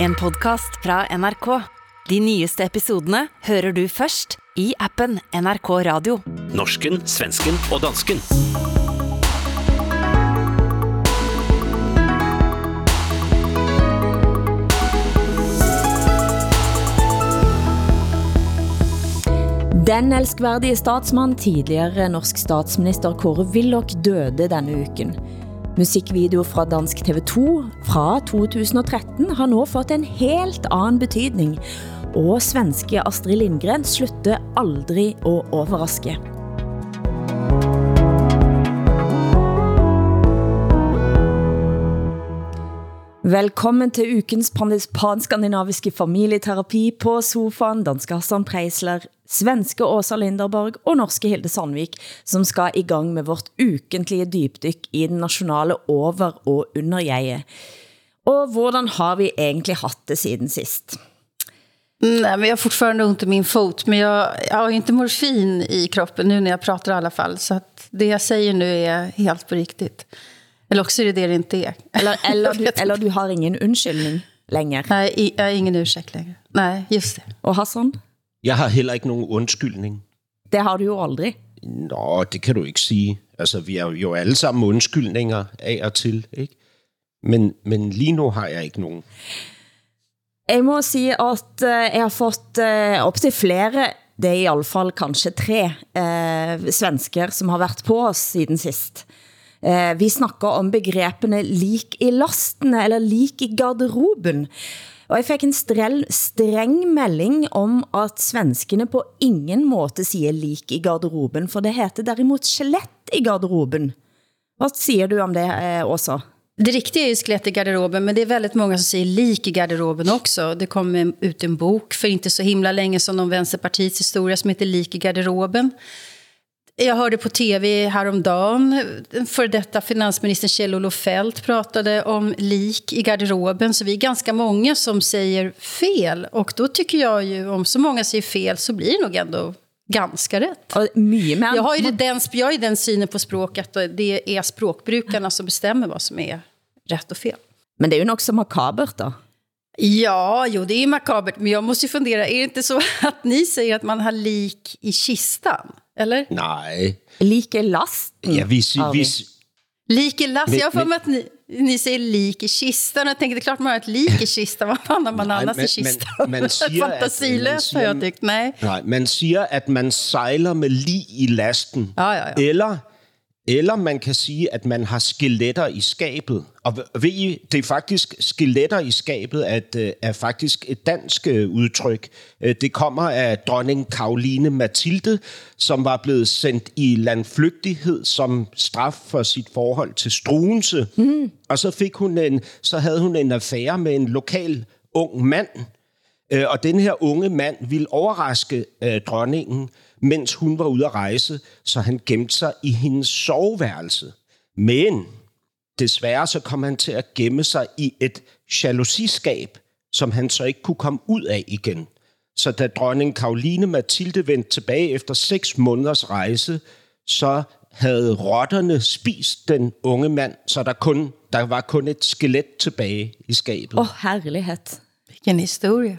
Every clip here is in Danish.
En podcast fra NRK. De nyeste episodene hører du først i appen NRK Radio. Norsken, svensken og dansken. Den elskværdige statsmann, tidligere norsk statsminister Kåre Willoch, døde denne uken. Musikvideo fra dansk TV2 fra 2013 har nå fået en helt anden betydning, og svenske Astrid Lindgren slutter aldrig at overraske. Velkommen til ukens pan-skandinaviske familieterapi på sofaen, danske Hassan Preisler, svenske Åsa Linderborg og norske Hilde Sandvik, som skal i gang med vårt ukentlige dybdyk i den nationale over- og underjeget. Og hvordan har vi egentlig haft det siden sist? Nej, men jag har fortfarande ont i min fot. Men jag, jag har inte morfin i kroppen nu när jag pratar i alla fall. Så att det jag säger nu är helt på riktigt. Eller också är det det det inte är. Eller, eller, du, eller du har ingen undskyldning længere. Nej, jag har ingen ursäkt längre. Nej, just det. Og Hassan, Jeg har heller ikke nogen undskyldning. det har du jo aldrig. Nå, det kan du ikke sige. Altså, vi er jo alle sammen undskyldninger af og til, ikke? Men, men lige nu har jeg ikke nogen. Jeg må sige, at uh, jeg har fået uh, op til flere, det er i alle fall kanskje tre uh, svensker, som har været på os siden sidst. Eh, vi snakker om begrepene lik i lastene, eller lik i garderoben. Og jeg fik en strel, streng melding om, at svenskene på ingen måte siger lik i garderoben, for det heter derimod skelett i garderoben. Hvad siger du om det, uh, Åsa? Det riktiga är ju skelett i garderoben, men det är väldigt många som säger lik i garderoben också. Det kom ut en bok för inte så himla länge som om Vänsterpartiets historia som heter Lik i garderoben. Jag hörde på tv häromdagen, för detta finansministern Kjell-Olof Feldt pratade om lik i garderoben. Så vi är ganska många som säger fel. Och då tycker jag ju, om så många säger fel så blir det nog ändå ganska rätt. Mere... Jag har ju den, jag har ju den synen på språket att det är språkbrukarna som bestämmer vad som är rätt och fel. Men det er jo nok så makabert da. Ja, jo, det är makabert. Men jag måste ju fundera, är det inte så att ni säger att man har lik i kistan? Eller? Nej. Like lasten. Ja, vi, vi, vi. Lik i last. Men- Jag men- mig att ni, ni säger lik i kistan. Jag tänkte, det är klart man har ett lik i kistan. Vad fan har man Nej, annars men- i kistan? men- man siger, Fantasilöst har jag tyckt. Nej. nej, man siger, at man sejler med lig i lasten. Ja, ja, ja. Eller, eller man kan sige, at man har skeletter i skabet. Og ved I, det er faktisk skeletter i skabet, at, øh, er faktisk et dansk øh, udtryk. Øh, Det kommer af dronning Karoline Mathilde, som var blevet sendt i landflygtighed som straf for sit forhold til Struense. Mm. Og så, fik hun en, så havde hun en affære med en lokal ung mand, og den her unge mand ville overraske øh, dronningen, mens hun var ude at rejse, så han gemte sig i hendes soveværelse. Men desværre så kom han til at gemme sig i et jalousiskab, som han så ikke kunne komme ud af igen. Så da dronning Karoline Mathilde vendte tilbage efter seks måneders rejse, så havde rotterne spist den unge mand, så der, kun, der var kun et skelet tilbage i skabet. Åh, oh, herlighed. Vilken historia.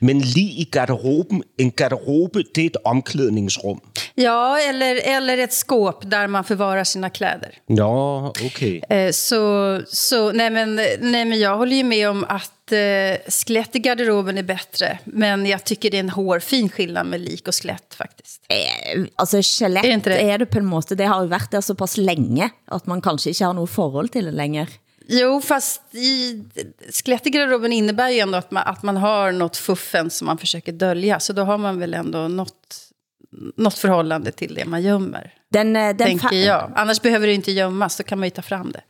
Men lige i garderoben, en garderobe, det er et omklædningsrum. Ja, eller, eller ett skåp där man förvarar sina kläder. Nå, okay. Eh, Så, så nej, men, nej, men jag håller ju med om att eh, skelett i garderoben är bättre. Men jag tycker det är en hårfin skillnad med lik och skelett faktiskt. Eh, altså, skelett Er det det? det på en måte, det har jo været der såpass længe, at man kanskje ikke har noget forhold til det længere. Jo, fast i, skelett i garderoben innebär ju ändå att man, att man har något fuffen som man försöker dölja. Så då har man väl ändå något, något förhållande till det man gömmer. Den, eh, den tänker jag. Annars behöver det inte gömmas, då kan man ju ta fram det.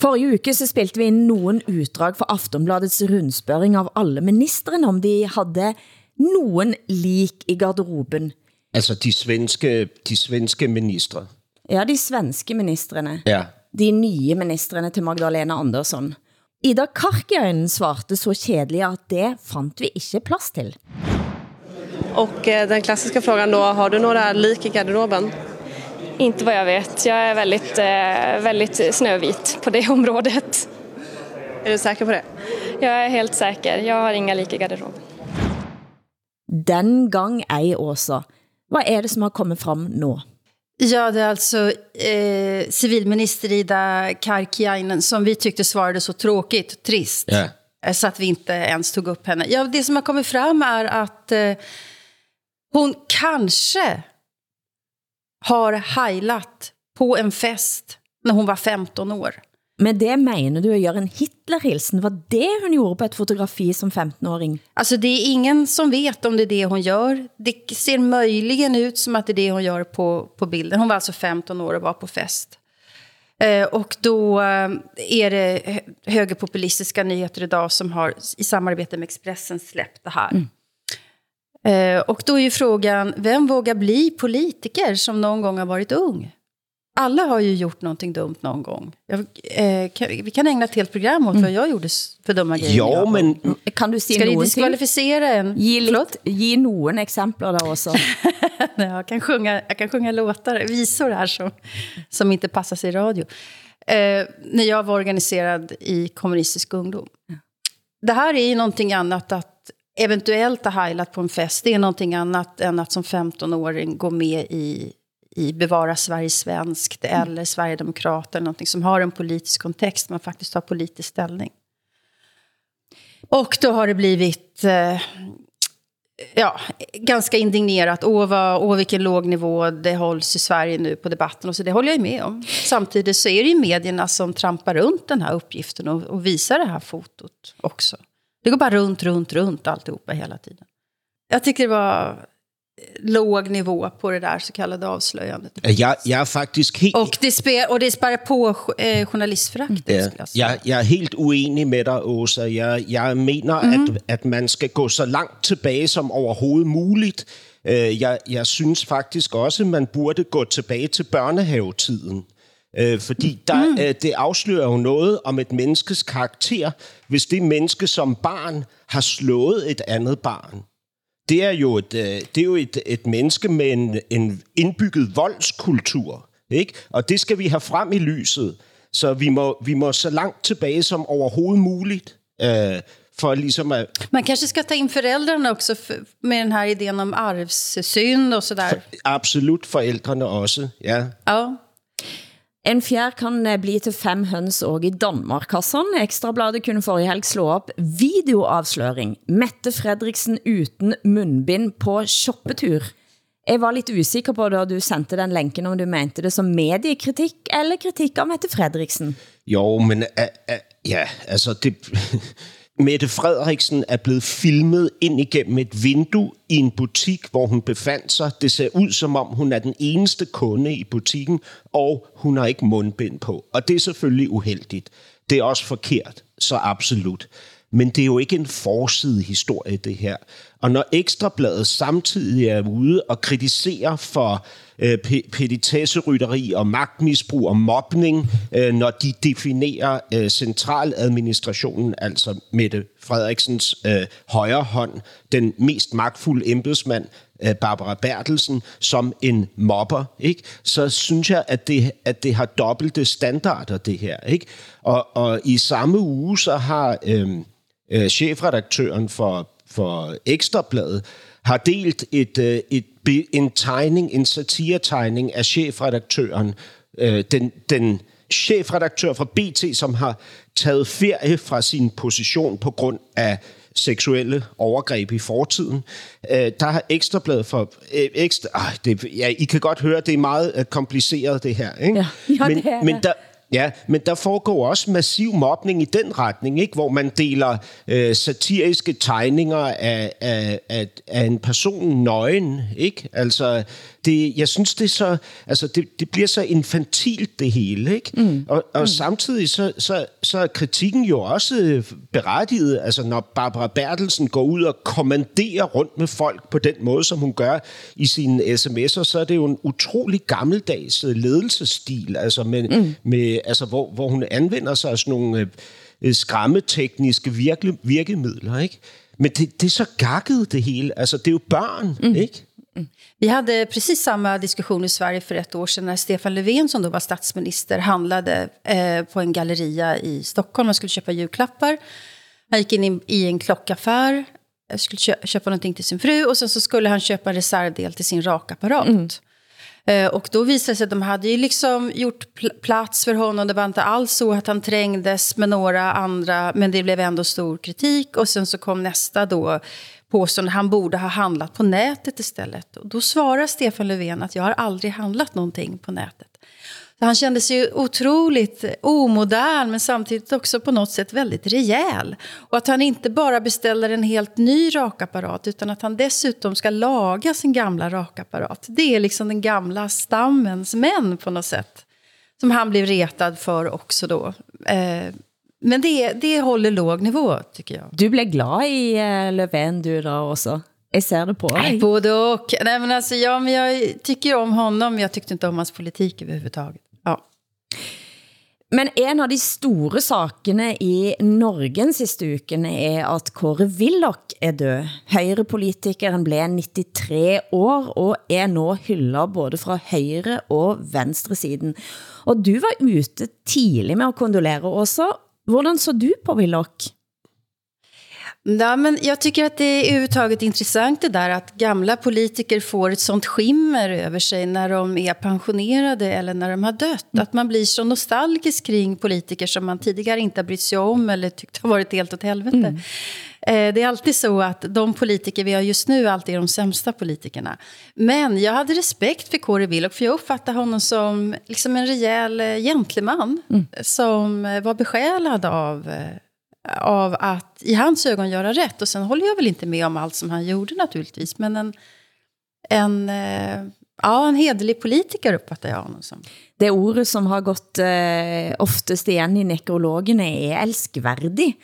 Forrige uke så spilte vi ind nogen utdrag for Aftonbladets rundspørring av alle ministrene, om de havde nogen lik i garderoben. Altså de svenske, de svenske ministre. Ja, de svenske ministrene. Ja. De nye ministrene til Magdalena Andersson. Ida Karkiainen svarte så kedeligt, at det fandt vi ikke plads til. Och eh, den klassiska frågan då, har du några lik i garderoben? Inte vad jag vet. Jag är väldigt, eh, väldigt snövit på det området. Är du säker på det? Jag är helt säker. Jag har inga lik i garderoben. Den gang ej, Åsa. Hvad er det, som har kommet frem nu? Ja, det är alltså eh, civilminister Ida Karkiainen som vi tyckte svarade så tråkigt, trist. Eh, Så att vi inte ens tog upp henne. Ja, det som har kommit fram är att eh, hon kanske har heilat på en fest när hon var 15 år. Men det mener du at gøre en Hitler-hilsen? Var det hun gjorde på et fotografi som 15-åring? Alltså det är ingen som vet om det är det hon gör. Det ser möjligen ut som att det är det hon gör på, på bilden. Hon var alltså 15 år och var på fest. Eh, och då är det hö- högerpopulistiska nyheter idag som har i samarbete med Expressen släppt det här. Eh, och då är ju frågan, vem vågar bli politiker som någon gång har varit ung? Alla har ju gjort någonting dumt någon gång. Jag, eh, kan, vi kan ägna ett helt program åt vad jag gjorde för dumma grejer. var men Kan du sige Ska ting? diskvalificera en? Förlåt? lidt, gi nogen eksempler der også. Nej, jag, kan sjunga, jag kan sjunga låtar, visor här som, som inte passar sig i radio. Eh, när jag var organiserad i kommunistisk ungdom. Det här är ju någonting annat att eventuellt ha heilat på en fest. Det är någonting annat än att som 15-åring gå med i, i Bevara Sverige svenskt eller Sverigedemokrater, någonting som har en politisk kontext, man faktiskt har politisk ställning. Och då har det blivit eh, ja, ganska indignerat. Åh, vad, åh, vilken låg nivå det hålls i Sverige nu på debatten. Och så det håller jag med om. Samtidigt så är det ju medierna som trampar runt den här uppgiften och, och visar det här fotot också. Det går bara runt, runt, runt alltihopa hela tiden. Jag tycker det var låg nivå på det där så kallade avslöjandet. jeg, jeg er faktisk helt... Och det, spär, och det spär på eh, journalistföraktet, Ja, skulle jag jeg er helt uenig med dig, Åsa. Jeg, jeg mener, mm. at, at man skal gå så langt tilbage som overhovedet muligt. Øh, Jeg, jeg synes faktisk også, at man burde gå tilbage til børnehavetiden. Øh, Fordi der, mm. det afslører jo noget om et menneskes karakter, hvis det menneske som barn har slået et andet barn. Det er jo et, øh, det er jo et, et menneske med en, en indbygget voldskultur. Ikke? Og det skal vi have frem i lyset. Så vi må, vi må så langt tilbage som overhovedet muligt, øh, for ligesom at... Man kanske ska ta in föräldrarna också för, med den här idén om arvssynd och sådär. Absolut forældrene også, ja. Ja. En fjær kan bli til fem høns og i Danmark. Hassan, Ekstrabladet kunne forrige helg slå op videoavsløring. Mette Fredriksen uden mundbind på shoppetur. Jeg var lidt usikker på, da du sendte den lænken, om du mente det som mediekritik eller kritik av Mette Fredriksen. Jo, men uh, uh, ja, altså det... Mette Frederiksen er blevet filmet ind igennem et vindue i en butik, hvor hun befandt sig. Det ser ud som om, hun er den eneste kunde i butikken, og hun har ikke mundbind på. Og det er selvfølgelig uheldigt. Det er også forkert, så absolut. Men det er jo ikke en forside historie, det her. Og når Ekstrabladet samtidig er ude og kritiserer for øh, pe- og magtmisbrug og mobning, øh, når de definerer øh, centraladministrationen, altså Mette Frederiksens øh, højre hånd, den mest magtfulde embedsmand, øh, Barbara Bertelsen, som en mobber, ikke? så synes jeg, at det, at det har dobbelte standarder, det her. Ikke? Og, og i samme uge, så har øh, øh, chefredaktøren for, for Ekstrabladet har delt et, øh, et, en tegning, en satiretegning af chefredaktøren, øh, den, den chefredaktør fra BT, som har taget ferie fra sin position på grund af seksuelle overgreb i fortiden. Øh, der har Ekstrabladet for... Øh, ekstra, øh, det, ja, I kan godt høre, det er meget øh, kompliceret, det her. Ikke? Ja. Ja, men, det er men der, Ja, men der foregår også massiv mobning i den retning, ikke? hvor man deler øh, satiriske tegninger af, af, af, af en person nøgen. Ikke? Altså, det, jeg synes, det, så, altså, det, det bliver så infantilt, det hele. Ikke? Mm. Og, og mm. samtidig så, så, så er kritikken jo også berettiget, altså, når Barbara Bertelsen går ud og kommanderer rundt med folk på den måde, som hun gør i sine sms'er, så er det jo en utrolig gammeldags ledelsesstil, altså med, mm. med, altså, hvor, hvor hun anvender sig af sådan nogle øh, skræmmetekniske virke, virkemidler. Ikke? Men det, det er så gakket, det hele. Altså, det er jo børn, mm. ikke? Mm. Vi hade precis samma diskussion i Sverige för ett år sedan när Stefan Löfven, som då var statsminister, handlade eh, på en galleria i Stockholm. Han skulle köpa julklappar. Han gick in i, i en klockaffär, skulle kö köpa någonting till sin fru och sen så skulle han köpa en reservdel till sin rakapparat. Mm. Eh, och då visade det sig att de hade ju liksom gjort pl plats för honom. Det var inte alls så att han trängdes med några andra, men det blev ändå stor kritik. Och sen så kom nästa då påstående, han borde ha handlat på nätet istället. Och då svarar Stefan Löfven att jag har aldrig handlat någonting på nätet. Så han kände sig otroligt omodern men samtidigt också på något sätt väldigt rejäl. Och att han inte bara beställer en helt ny rakapparat utan att han dessutom ska laga sin gamla rakapparat. Det är liksom den gamla stammens män på något sätt. Som han blev retad för också då. Eh, men det, det håller låg nivå tycker jag. Du blev glad i uh, Löfven du då också? Jag ser det på dig. Både och. Nej, men alltså, ja, men jag tycker om honom, jag tyckte inte om hans politik överhuvudtaget. Men en av de store sakene i Norge sidste uken er at Kåre Willoch er død. Høyrepolitikeren blev 93 år og er nå hyllet både fra højre og venstre siden. Og du var ute tidlig med at kondolere også. Hvordan så du på Willoch? Ja, men jag tycker att det är överhuvudtaget intressant det där att gamla politiker får ett sånt skimmer över sig när de är pensionerade eller när de har dött. Mm. Att man blir så nostalgisk kring politiker som man tidigare inte har brytt sig om eller tyckt har varit helt åt helvete. Mm. Eh, det är alltid så att de politiker vi har just nu alltid är de sämsta politikerna. Men jag hade respekt för Kåre Willoch för jag uppfattar honom som liksom en rejäl eh, gentleman mm. som eh, var besjälad av av att i hans ögon göra rätt. Och sen håller jag väl inte med om allt som han gjorde naturligtvis. Men en, en, eh, ja, en hederlig politiker uppfattar jag honom som. Det ordet som har gått eh, oftest igen i nekrologene är älskvärdig.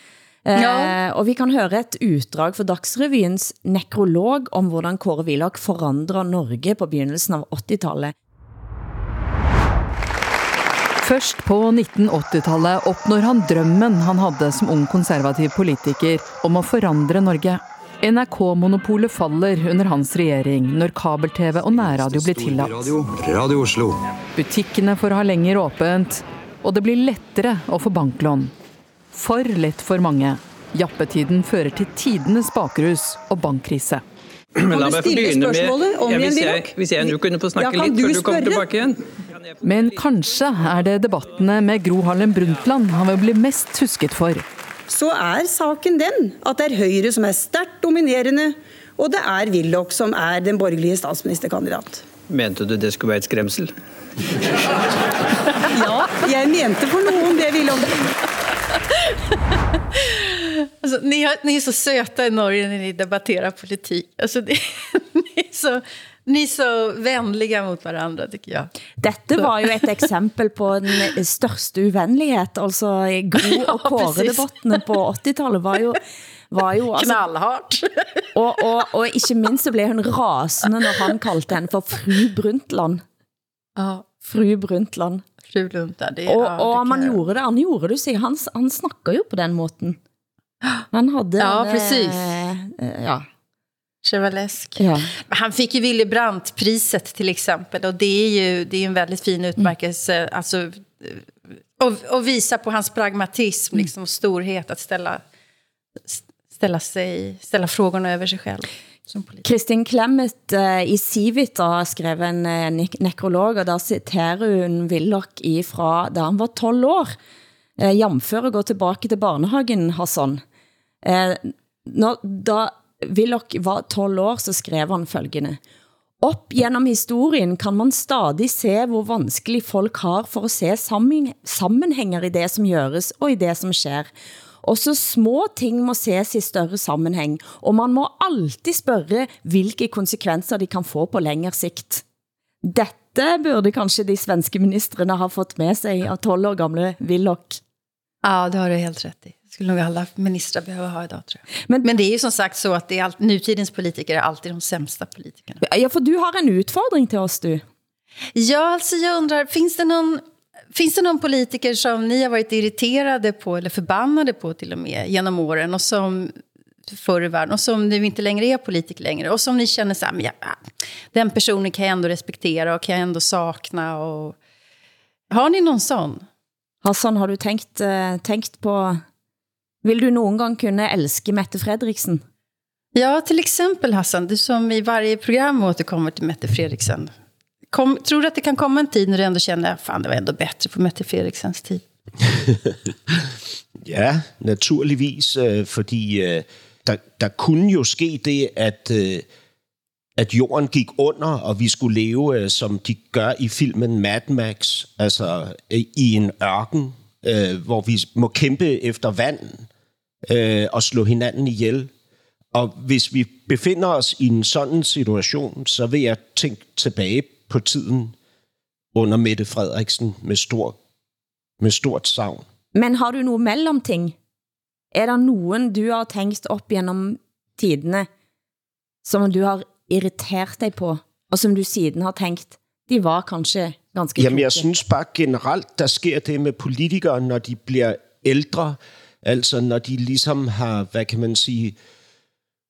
Eh, ja. og vi kan høre et utdrag for Dagsrevyens nekrolog om hvordan Kåre Willoch forandrer Norge på begyndelsen av 80-tallet. Først på 1980-tallet oppnår han drømmen han hadde som ung konservativ politiker om å forandre Norge. NRK-monopolet faller under hans regjering når kabel-TV og nærradio blir tillatt. Radio Oslo. Butikkene får ha lenger åpent, og det blir lettere å få banklån. For lett for mange. Jappetiden fører til tidenes bakrus og bankkrise. Men la meg få begynne med ja, hvis, jeg, hvis jeg nå kunne få snakke ja, litt før du kommer tilbake igjen. Men kanskje er det debattene med Gro Harlem Brundtland han vil bli mest husket for. Så er saken den at det er Høyre som er sterkt dominerende, og det er Willoch som er den borgerlige statsministerkandidat. Mente du det skulle være et skremsel? ja, jeg mente for noen det, Willoch. Alltså, ni, har, ni är så söta i Norge när ni debatterar politik. Alltså, det, ni, är så, ni är så vänliga mot varandra, tycker jag. Detta var ju ett exempel på den största uvänlighet. Alltså, Gro och Kåre-debatten på 80-talet var ju var jo... Altså, Knallhardt. og, og, og ikke minst så blev hun rasende, når han kaldte henne for fru Brundtland. Ja. Fru Brundtland. Fru Brundtland, det, og, ja, det og man gjorde det, han gjorde det, så han, han snakker jo på den måten. Han hade Ja, en, precis. Eh, ja. Chevalesk. Ja. Han fick ju Willy Brandt-priset till exempel. Och det är ju det är en väldigt fin utmärkelse. Mm. Alltså, och, och visa på hans pragmatism mm. liksom, och storhet. Att ställa, ställa, sig, ställa frågorna över sig själv. Kristin Klemmet uh, i Civit har skrevet en uh, nekrolog, og der citerer hun Willoch ifra da han var 12 år. Uh, jamfør at gå tilbage til barnehagen, Hassan. Eh, når, da Willoch var 12 år, så skrev han følgende. Op gennem historien kan man stadig se, hvor vanskelig folk har for at se sammenhænger i det, som gjøres og i det, som sker. Også små ting må ses i større sammenhæng, og man må alltid spørge, hvilke konsekvenser de kan få på længere sigt. Dette burde kanskje de svenske ministerne ha fått med sig av 12 år gamle Willoch. Ja, det har du helt rätt i skulle nog alla ministrar behöva ha idag tror jag. Men, Men det är ju som sagt så att det är all, nutidens politiker är alltid de sämsta politikerna. Ja, för du har en utfordring till oss du. Ja, alltså jag undrar, finns det någon... Finns det någon politiker som ni har varit irriterade på eller förbannade på till och med genom åren och som förr i världen och som nu inte längre är politiker längre och som ni känner så här, men ja, den personen kan jag ändå respektera och kan jag ändå sakna. Och... Har ni någon sån? Hassan, har du tänkt, uh, tänkt på... Vill du någon gång kunna älska Mette Fredriksen? Ja, till exempel Hassan, du som i varje program återkommer till Mette Fredriksen. Kom, tror du att det kan komma en tid när du ändå känner att det var ändå bättre på Mette Fredriksens tid? ja, naturligvis, øh, fordi øh, der, der kunne jo ske det, at, øh, at jorden gik under, og vi skulle leve, som de gør i filmen Mad Max, altså i en ørken, hvor vi må kæmpe efter vand og slå hinanden ihjel. Og hvis vi befinder os i en sådan situation, så vil jeg tænke tilbage på tiden under Mette Frederiksen med, stor, med stort savn. Men har du nogle mellemting? Er der nogen, du har tænkt op gennem tidene, som du har irriteret dig på, og som du siden har tænkt, de var kanskje ganske Jamen, jeg synes bare generelt, der sker det med politikere, når de bliver ældre, altså når de ligesom har, hvad kan man sige,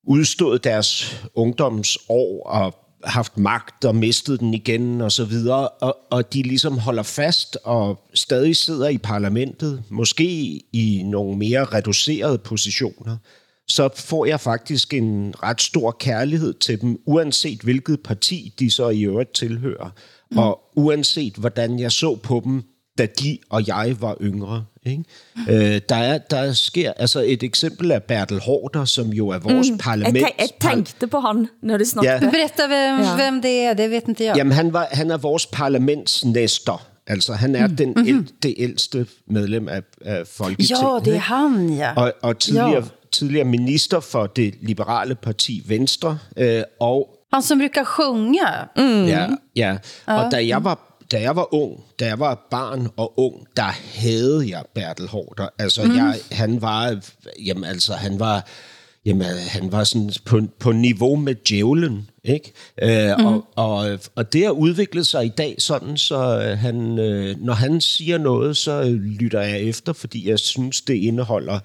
udstået deres ungdomsår og haft magt og mistet den igen og så videre, og, og de ligesom holder fast og stadig sidder i parlamentet, måske i nogle mere reducerede positioner, så får jeg faktisk en ret stor kærlighed til dem, uanset hvilket parti de så i øvrigt tilhører, mm. og uanset hvordan jeg så på dem, da de og jeg var yngre. Ikke? Øh, der, er, der sker altså et eksempel af Bertel Hårder, som jo er vores mm. parlament. Jeg, jeg tænkte på ham, når du snakkede. Ja. Berätta hvem, ja. hvem det er, det vet inte jeg. Jamen, han, var, han er vores parlamentsnæster. Altså, han er mm. den mm-hmm. el, det ældste medlem af, af Folketinget. Ja, det er han, ja. Og, og tidligere, tidligere minister for det liberale parti Venstre. Øh, og han som brukar sjunga. Mm. Ja, ja. Og da jeg var da jeg var ung, da jeg var barn og ung, der havde jeg Bertel Hårder. Altså, mm. jeg, han var, jamen, altså, han var, jamen, han var sådan på, på niveau med djævlen, ikke? Øh, mm. og, og, og det har udviklet sig i dag sådan, så han, øh, når han siger noget, så lytter jeg efter, fordi jeg synes, det indeholder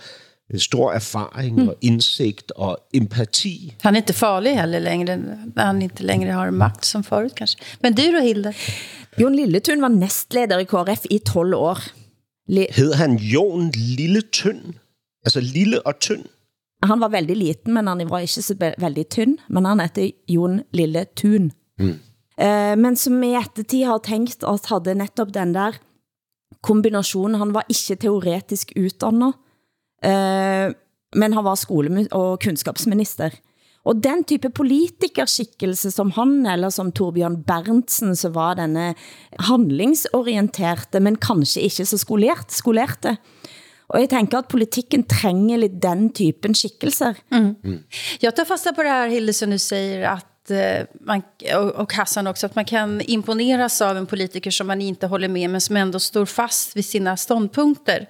stor erfaring mm. og indsigt og empati. Han är inte farlig heller längre, när han inte längre har makt som förut kanske. Men du då, Hilde? Jon Lilletun var næstleder i KRF i 12 år. Le Hed han Jon Lilletun? Altså lille og tynd? Han var veldig liten, men han var ikke så veldig tynd. Men han heter Jon Lilletun. Mm. Uh, men som i ettertid har tænkt at havde netop den der kombinationen. Han var ikke teoretisk utdannet, Eh, men han var skole- og kunskapsminister. Og den type politikerskikkelse som han, eller som Torbjørn Berntsen, så var denne handlingsorienterte, men kanskje ikke så skolert, skolerte. Og jeg tänker att politiken tränger lite den typen skikkelser. Mm. Mm. Jag tar fasta på det här, Hilde, som du säger, att Eh, man, och Hassan också, att man kan imponeras av en politiker som man inte håller med men som ändå står fast vid sina ståndpunkter.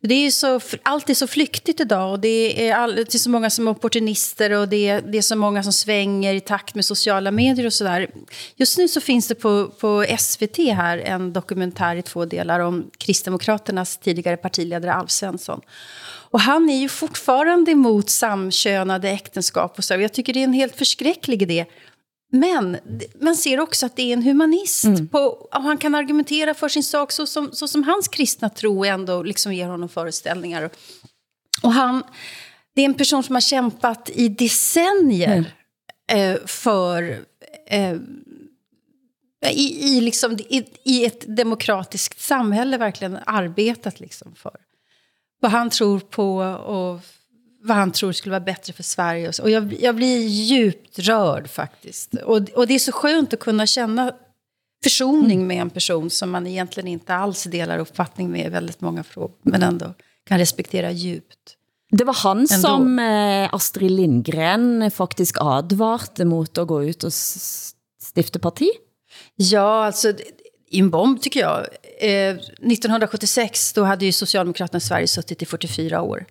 Det är ju så, allt är så flyktigt idag och det är, all, det är så många som är opportunister och det är, det är så många som svänger i takt med sociala medier och sådär. Just nu så finns det på, på SVT här en dokumentär i två delar om Kristdemokraternas tidigare partiledare Alf Svensson. Och han är ju fortfarande emot samkönade äktenskap och så. Jag tycker det är en helt förskräcklig idé. Men man ser också att det är en humanist. Mm. På, och han kan argumentera för sin sak så som, så som hans kristna tro ändå liksom ger honom föreställningar. Och han, det är en person som har kämpat i decennier mm. eh, för... Eh, i, i, liksom, i, i ett demokratiskt samhälle verkligen arbetat liksom för vad han tror på och vad han tror skulle vara bättre för Sverige. Och, så. och jag, jag blir djupt rörd faktiskt. Och, och det är så skönt att kunna känna försoning med en person som man egentligen inte alls delar uppfattning med i väldigt många frågor, men ändå kan respektera djupt. Det var han ändå. som eh, Astrid Lindgren faktiskt advarte mot att gå ut och stifta parti? Ja, alltså i en bomb tycker jag. Eh, 1976 då hade ju Socialdemokraterna i Sverige suttit i 44 år.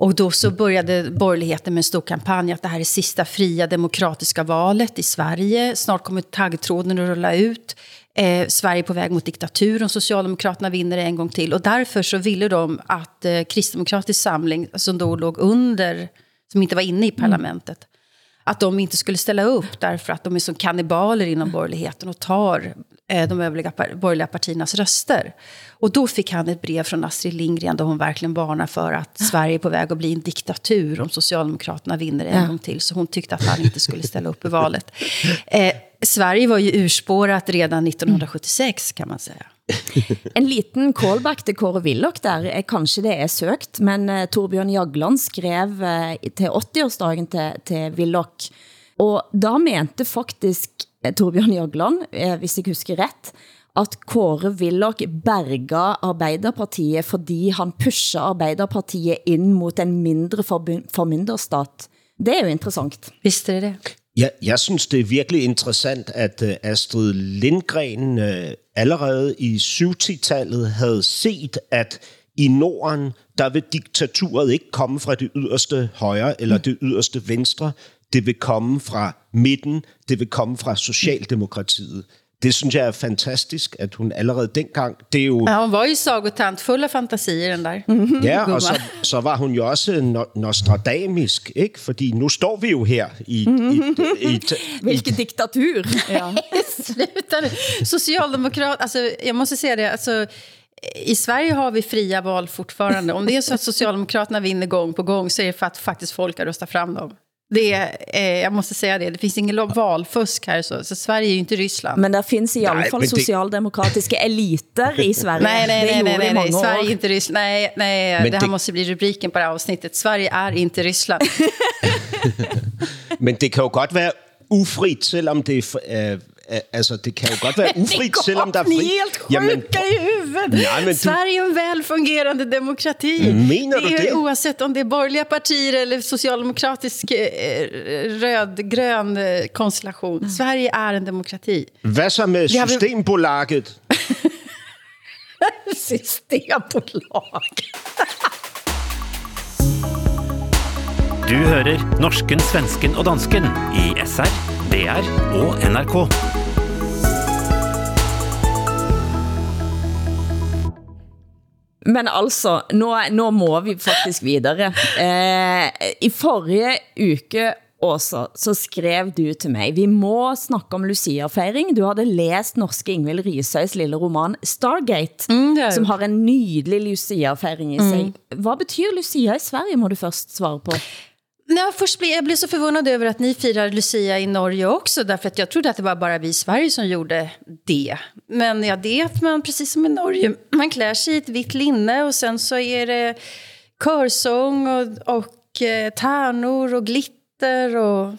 Och då så började borgerligheten med en stor kampanj att det här är sista fria demokratiska valet i Sverige. Snart kommer taggtråden att rulla ut. Eh, Sverige på väg mot diktatur om Socialdemokraterna vinner en gång till. Och därför så ville de att eh, Kristdemokratisk samling, som då låg under, som inte var inne i parlamentet, att de inte skulle ställa upp därför att de är som kannibaler inom borgerligheten och tar eh, de övriga borgerliga partiernas röster. Och då fick han ett brev från Astrid Lindgren där hon verkligen varnar för att Sverige är på väg att bli en diktatur om Socialdemokraterna vinner en ja. gång till. Så hon tyckte att han inte skulle ställa upp i valet. Eh, Sverige var ju urspårat redan 1976 kan man säga. En liten callback til Kåre Willoch der, kanskje det er søgt, men uh, Torbjørn Jagland skrev uh, til 80-årsdagen til, til Willoch, og da mente faktisk uh, Torbjørn Jagland, uh, hvis jeg husker ret, at Kåre Willoch berga Arbeiderpartiet, fordi han pusher Arbeiderpartiet ind mot en mindre formynderstat. Det er jo interessant. Visste det det? Ja, jeg synes, det er virkelig interessant, at Astrid Lindgren allerede i 70-tallet havde set, at i Norden, der vil diktaturet ikke komme fra det yderste højre eller det yderste venstre. Det vil komme fra midten, det vil komme fra Socialdemokratiet. Det synes jeg er fantastisk, at hun allerede dengang... Det er jo... Ja, hun var jo sagotant, fuld af fantasier, den der. Mm-hmm. Ja, og så, så var hun jo også no- nostradamisk, ikke? Fordi nu står vi jo her i... I, i, i Hvilket diktatur! ja. Sluta Socialdemokrat, alltså jag måste säga det, alltså i Sverige har vi fria val fortfarande. Om det är så att Socialdemokraterna vinner gång på gång så är det för att faktiskt folk har röstat fram dem. Det är, jag måste säga det, det finns ingen valfusk här, så, så Sverige är ju inte Ryssland. Men det finns i alla fall det... socialdemokratiska eliter i Sverige. nej, nej, nej, nej, nej, nej. Sverige är inte Ryssland. Nej, nej det här det... måste bli rubriken på det här avsnittet. Sverige är inte Ryssland. Men det kan ju godt være ufrit, selvom det er altså, det kan jo godt være ufrit, selvom der er fri. Är helt sjuka Jamen, i huvudet. Men du... Sverige är en välfungerande demokrati. Menar det du det? Oavsett om det är borgerliga partier eller socialdemokratisk eh, röd-grön eh, konstellation. Mm. Sverige är en demokrati. Vad så med Systembolaget? Systembolaget. du hører norsken, svensken og dansken i SR, DR og NRK. Men altså, nå, nå må vi faktisk videre. Eh, I forrige uke Åsa, så skrev du til mig, vi må snakke om Lucia-fejring. Du havde læst norske Ingvild Risøys lille roman Stargate, mm, som har en nydelig Lucia-fejring i sig. Mm. Hvad betyder Lucia i Sverige, må du først svare på? Nej, först blev, jag blev så förvånad över att ni firar Lucia i Norge också. Därför att jag trodde att det var bara vi i Sverige som gjorde det. Men ja, det är att man, precis som i Norge, man klär sig i ett vitt linne och sen så är det körsång och, och eh, tärnor och glitter och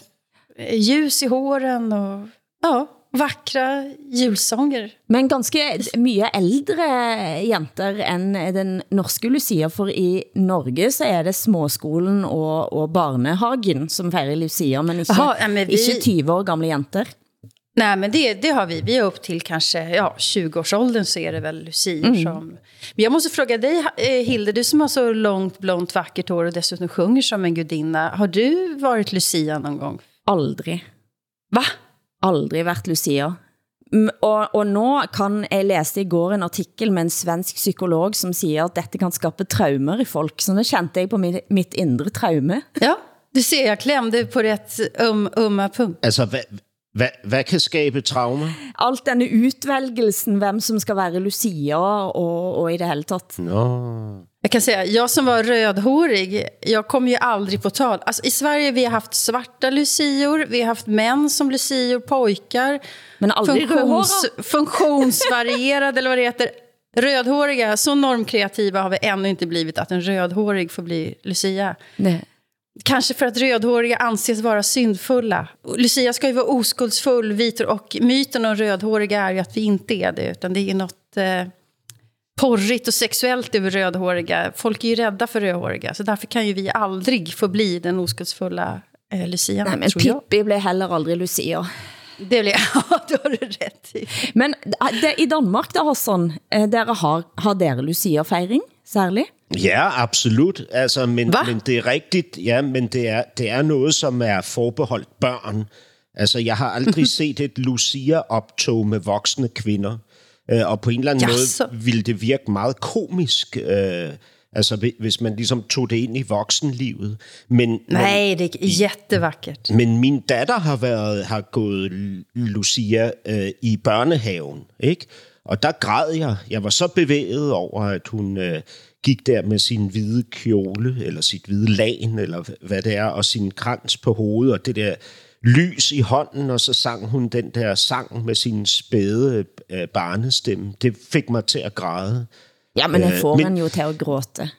eh, ljus i håren och ja, vackra julsånger. Men ganske mye ældre jenter end den norske Lucia, for i Norge så er det småskolen og, og barnehagen som fejrer Lucia, men ikke, Aha, men vi... ikke 20 år gamle jenter. Nej, men det, det har vi. Vi är upp till kanske ja, 20-årsåldern så är det väl lucier mm. som... Men jag måste fråga dig, eh, Hilde, du som har så långt, blont, vackert hår och dessutom sjunger som en gudinna. Har du varit Lucia någon gång? Aldrig. Va? Aldrig været Lucia. Og, og nå kan, jeg læste i går en artikel med en svensk psykolog, som siger, at dette kan skabe traumer i folk. Så nu kände jeg på mit, mit indre traume. Ja, du ser, jeg klemte på ret um, umma punkt. Altså, hvad, hvad, hvad kan skabe traumer? Alt denne utvælgelsen, hvem som skal være Lucia og, og i det hele taget. Nå. Jag kan säga, jag som var rödhårig, jag kom ju aldrig på tal. Alltså, I Sverige vi har haft svarta lucior, vi har haft män som lucior, pojkar. Men aldrig Funktions, Funktionsvarierade, eller vad det heter. Rödhåriga, så normkreativa har vi ännu inte blivit att en rödhårig får bli Lucia. Nej. Kanske för att rödhåriga anses vara syndfulla. Lucia ska ju vara oskuldsfull, vit och myten om rödhåriga är ju att vi inte är det. Utan det är något... Eh, porrigt och sexuellt över rödhåriga. Folk är ju rädda för rödhåriga, så därför kan ju vi aldrig få bli den oskuldsfulla eh, Lucia. Nej, men Pippi blev heller aldrig Lucia. Det blev, ja, det har du rätt i. Men det, i Danmark, der, Hassan, eh, dere har, har dere Lucia-fejring særligt? Ja, absolut. Altså, men, men det er rigtigt. Ja, men det er, det er noget, som er forbeholdt børn. Altså, jeg har aldrig set et Lucia-optog med voksne kvinder. Øh, og på en eller anden yes. måde ville det virke meget komisk, øh, Altså hvis man ligesom tog det ind i voksenlivet. Men, Nej, det er jättevackert. Men min datter har, været, har gået Lucia øh, i børnehaven, ikke? Og der græd jeg. Jeg var så bevæget over, at hun øh, gik der med sin hvide kjole, eller sit hvide lagen, eller hvad det er, og sin krans på hovedet, og det der lys i hånden, og så sang hun den der sang med sin spæde øh, barnestemme. Det fik mig til at græde. Ja, men det får man jo til at gråte.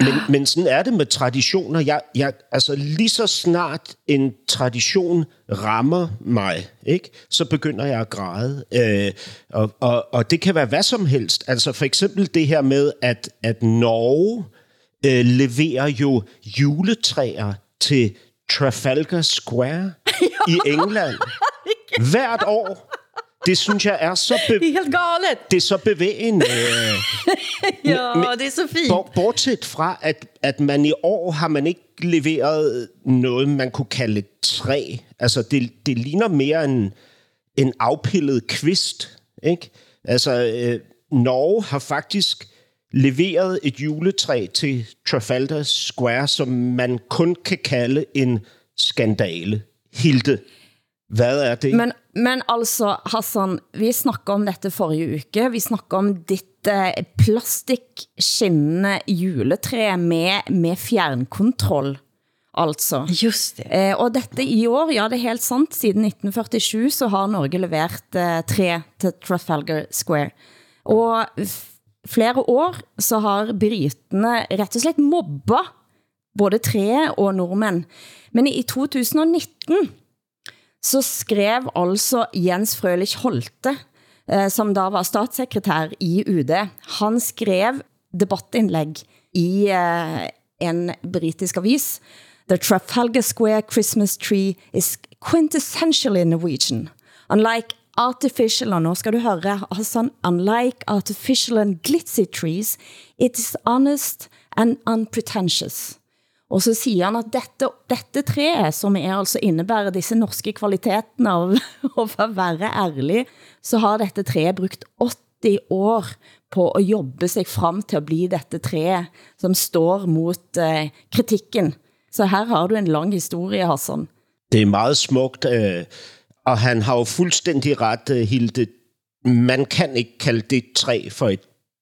Men, men sådan er det med traditioner. Jeg, jeg, altså lige så snart en tradition rammer mig, ikke, så begynder jeg at græde. Øh, og, og, og det kan være hvad som helst. Altså for eksempel det her med, at, at Norge øh, leverer jo juletræer til Trafalgar Square i England hvert år. Det synes jeg er så... Be- det er helt galet. Det er så bevægende. ja, det er så fint. Bortset fra, at, at man i år har man ikke leveret noget, man kunne kalde træ. Altså, det, det ligner mere en, en afpillet kvist, ikke? Altså, øh, Norge har faktisk leveret et juletræ til Trafalgar Square, som man kun kan kalde en skandale. Hilde, hvad er det? Men, men altså, Hassan, vi snakkede om dette forrige uke. Vi snakkede om dit eh, plastikskinnende juletræ med, med fjernkontroll. Altså. Just det. Eh, og dette i år, ja, det er helt sant, siden 1947 så har Norge levert eh, tre til Trafalgar Square. Og flere år så har britene rett og slett mobbet både tre og nordmænd. Men i 2019 så skrev altså Jens Frølich Holte, eh, som da var statssekretær i UD, han skrev debattindlæg i eh, en britisk avis. The Trafalgar Square Christmas tree is quintessentially Norwegian. Unlike artificial, og nu skal du høre, altså unlike artificial and glitzy trees, it is honest and unpretentious. Og så siger han, at dette, dette træ, som er altså innebærer disse norske kvalitetene av at være ærlig, så har dette træ brugt 80 år på at jobbe sig frem til at blive dette træ, som står mot eh, kritikken. Så her har du en lang historie, Hassan. Det er meget smukt, øh, og han har jo fuldstændig ret, øh, Hilde. Man kan ikke kalde det træ for et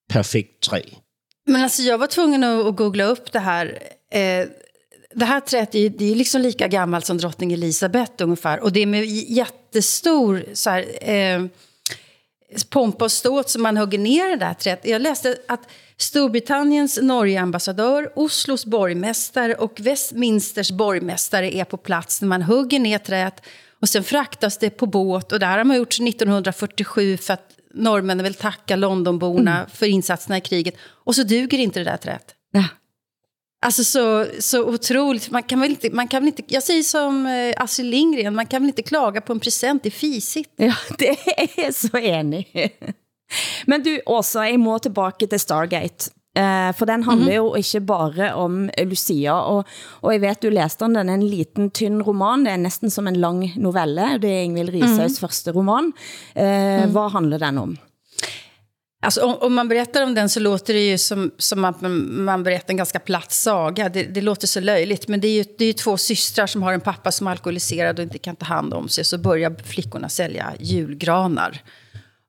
perfekt træ. Men alltså jag var tvungen att, googla upp det här. Eh, øh, det här träet är, det är liksom lika gammalt som drottning Elisabeth ungefär. Och det är med jättestor så här, eh, pompa och ståt som man hugger ner det där trädet. Jag läste att Storbritanniens Norge-ambassadör, Oslos borgmästare och Westminsters borgmästare är på plats när man hugger ner trädet Och sen fraktas det på båt. Och det här har man gjort 1947 för att norrmännen vill tacka Londonborna mm. för insatserna i kriget. Och så duger inte det där träet. Ja. Alltså så, så otroligt. Man kan väl inte, man kan väl inte, jag säger som eh, Astrid Lindgren, man kan väl inte klaga på en present, det är fisigt. Ja, det är så enig. Men du, Åsa, jeg må tilbage til Stargate. Eh, for den handler mm -hmm. jo ikke bare om Lucia, og, og jeg vet, du læste den, den er en liten, tynn roman, det er næsten som en lang novelle, det er Ingvild Risaus mm -hmm. første roman. Eh, mm. Hvad handler den om? Alltså, om, om man berättar om den så låter det ju som, som att man, man berättar en ganska platt saga. Det, det låter så löjligt. Men det är ju det är ju två systrar som har en pappa som är alkoholiserad och inte kan ta hand om sig. Så börjar flickorna sälja julgranar.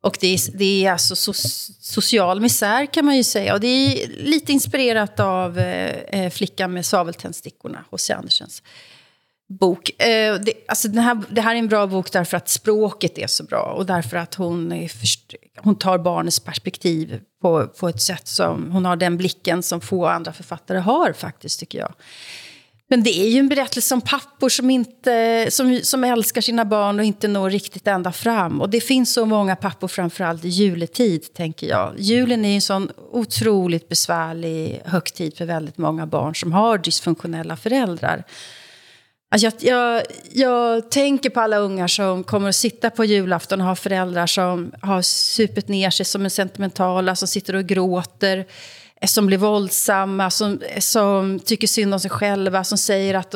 Och det är, det är alltså so, social misär kan man ju säga. Och det är lite inspirerat av eh, eh Flickan med svaveltändstickorna, hos Andersens bok. Eh, det, alltså den här, det här är en bra bok därför att språket är så bra och därför att hon, är först, hon tar barnets perspektiv på, på ett sätt som... Hon har den blicken som få andra författare har faktiskt, tycker jag. Men det är ju en berättelse om pappor som, inte, som, som älskar sina barn och inte når riktigt ända fram. Och det finns så många pappor, framförallt i juletid, tänker jag. Julen är en sån otroligt besvärlig högtid för väldigt många barn som har dysfunktionella föräldrar. Alltså jag, jag, jag tänker på alla ungar som kommer att sitta på julafton och har föräldrar som har supit ner sig, som är sentimentala, som sitter och gråter, som blir våldsamma, som, som tycker synd om sig själva, som säger att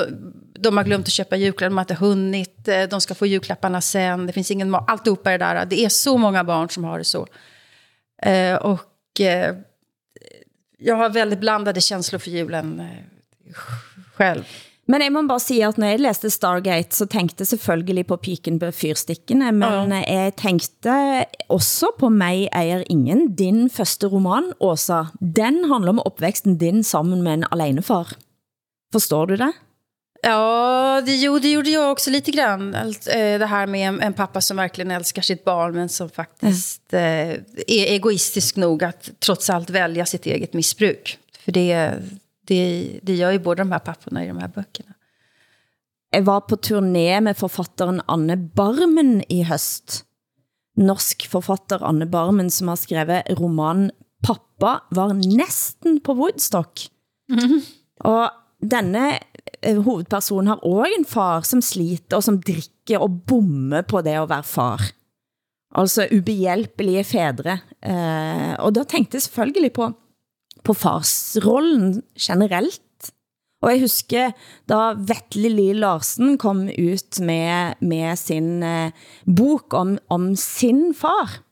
de har glömt att köpa julklappar, de har inte hunnit, eh, de ska få julklapparna sen, det finns ingen mat, alltihopa det där. Det är så många barn som har det så. Eh, och eh, jag har väldigt blandade känslor för julen eh, själv. Men jeg må bare sige, at når jeg læste Stargate, så tænkte selvfølgelig på piken på fyrstikkene, men ja. jeg tænkte også på mig ejer ingen, din første roman, Åsa. Den handler om opvæksten din sammen med en alenefar. Forstår du det? Ja, det, jo, det gjorde jag också lite grann. Eh, det här med en, en pappa som verkligen älskar sitt barn men som faktiskt mm. är egoistisk nog att trots allt välja sitt eget missbruk. För det, det, det gör ju båda de här papporna i de här böckerna. Jeg var på turné med forfatteren Anne Barmen i høst. Norsk forfatter Anne Barmen, som har skrevet roman Pappa var næsten på Woodstock. Mm. Og denne eh, hovedpersonen har også en far, som sliter og som drikker og bommer på det at være far. Altså ubehjælpelige fædre. Eh, og da tænkte jeg selvfølgelig på på farsrollen generelt. Og jeg husker, da Vetle Lie Larsen kom ut med, med sin eh, bok om, om sin far,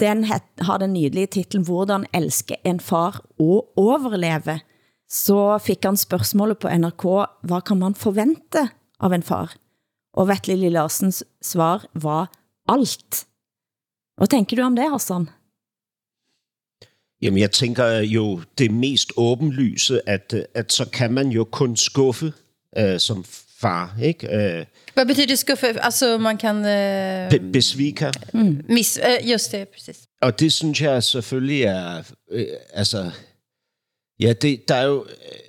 den het, har den nydelige titlen Hvordan elske en far og overleve. Så fik han spørgsmålet på NRK, hvad kan man forvente av en far? Og Vetle Lie Larsens svar var alt. Hvad tænker du om det, Hassan? Jamen, jeg tænker jo det mest åbenlyse, at, at så kan man jo kun skuffe øh, som far, ikke? Øh, Hvad betyder skuffe? Altså, man kan... Øh... Be besvika. Mm. Mis, øh, just det, præcis. Og det synes jeg selvfølgelig er... Øh, altså... Ja, det, der er jo,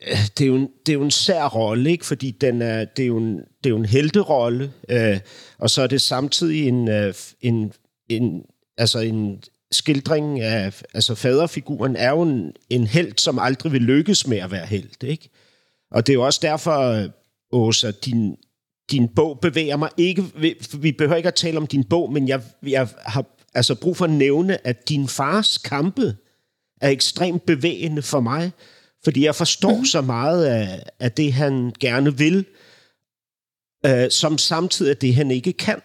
øh, det, er jo en, det er jo en sær rolle, ikke? fordi den er, det, er jo en, det er jo en helterolle, øh, og så er det samtidig en, øh, en, en, altså en, skildringen af altså faderfiguren er jo en, en held, som aldrig vil lykkes med at være held. Ikke? Og det er jo også derfor, Åsa, din, din bog bevæger mig ikke... Vi behøver ikke at tale om din bog, men jeg, jeg har altså brug for at nævne, at din fars kampe er ekstremt bevægende for mig, fordi jeg forstår mm. så meget af, af det, han gerne vil, øh, som samtidig er det, han ikke kan.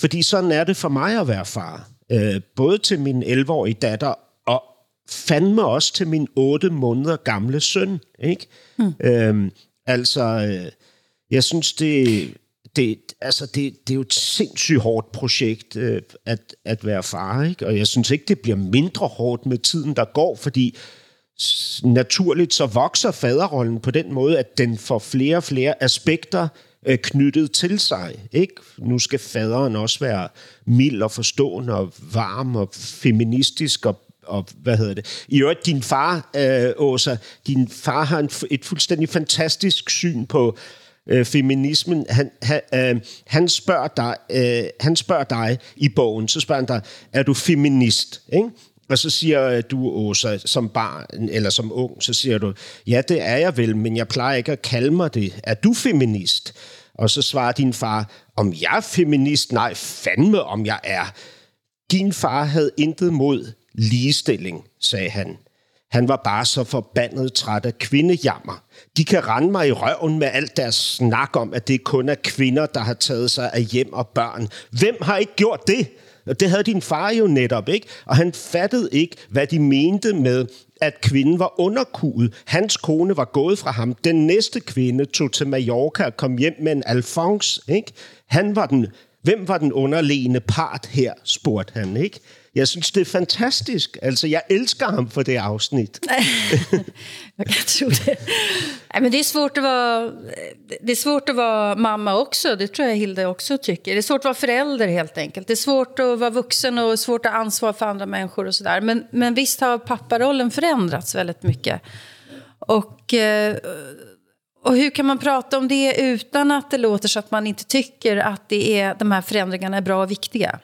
Fordi sådan er det for mig at være far øh, både til min 11-årige datter og fandme også til min 8 måneder gamle søn. Ikke? Mm. Øhm, altså, øh, jeg synes, det, det, altså det, det er jo et sindssygt hårdt projekt øh, at, at være far. Ikke? Og jeg synes ikke, det bliver mindre hårdt med tiden, der går, fordi naturligt så vokser faderrollen på den måde, at den får flere og flere aspekter øh, knyttet til sig. Ikke? Nu skal faderen også være mild og forstående og varm og feministisk og og hvad hedder det? I øvrigt, din far, øh, Åsa, din far har en, et fuldstændig fantastisk syn på øh, feminismen. Han, han, øh, han, spørger dig, øh, han spørger dig i bogen, så spørger han dig, er du feminist? Ikke? Og så siger øh, du, Åsa, som barn eller som ung, så siger du, ja, det er jeg vel, men jeg plejer ikke at kalde mig det. Er du feminist? Og så svarer din far, om jeg er feminist? Nej, fandme om jeg er. Din far havde intet mod ligestilling, sagde han. Han var bare så forbandet træt af kvindejammer. De kan rende mig i røven med alt deres snak om, at det kun er kvinder, der har taget sig af hjem og børn. Hvem har ikke gjort det? Og det havde din far jo netop, ikke? Og han fattede ikke, hvad de mente med, at kvinden var underkuet. Hans kone var gået fra ham. Den næste kvinde tog til Mallorca og kom hjem med en Alphonse, ikke? Han var den, hvem var den underliggende part her, spurgte han, ikke? Jeg synes, det er fantastisk. Altså, jeg elsker ham for det afsnit. jag kan tro det. Nej, men det är svårt att vara det är svårt att vara mamma också. Det tror jag Hilda också tycker. Det är svårt att vara förälder helt enkelt. Det är svårt att vara vuxen och svårt att ansvara för andra människor och sådär. Men, men visst har papparollen förändrats väldigt mycket. Och, eh, och hur kan man prata om det utan att det låter så att man inte tycker att det är, de här förändringarna är bra och viktiga?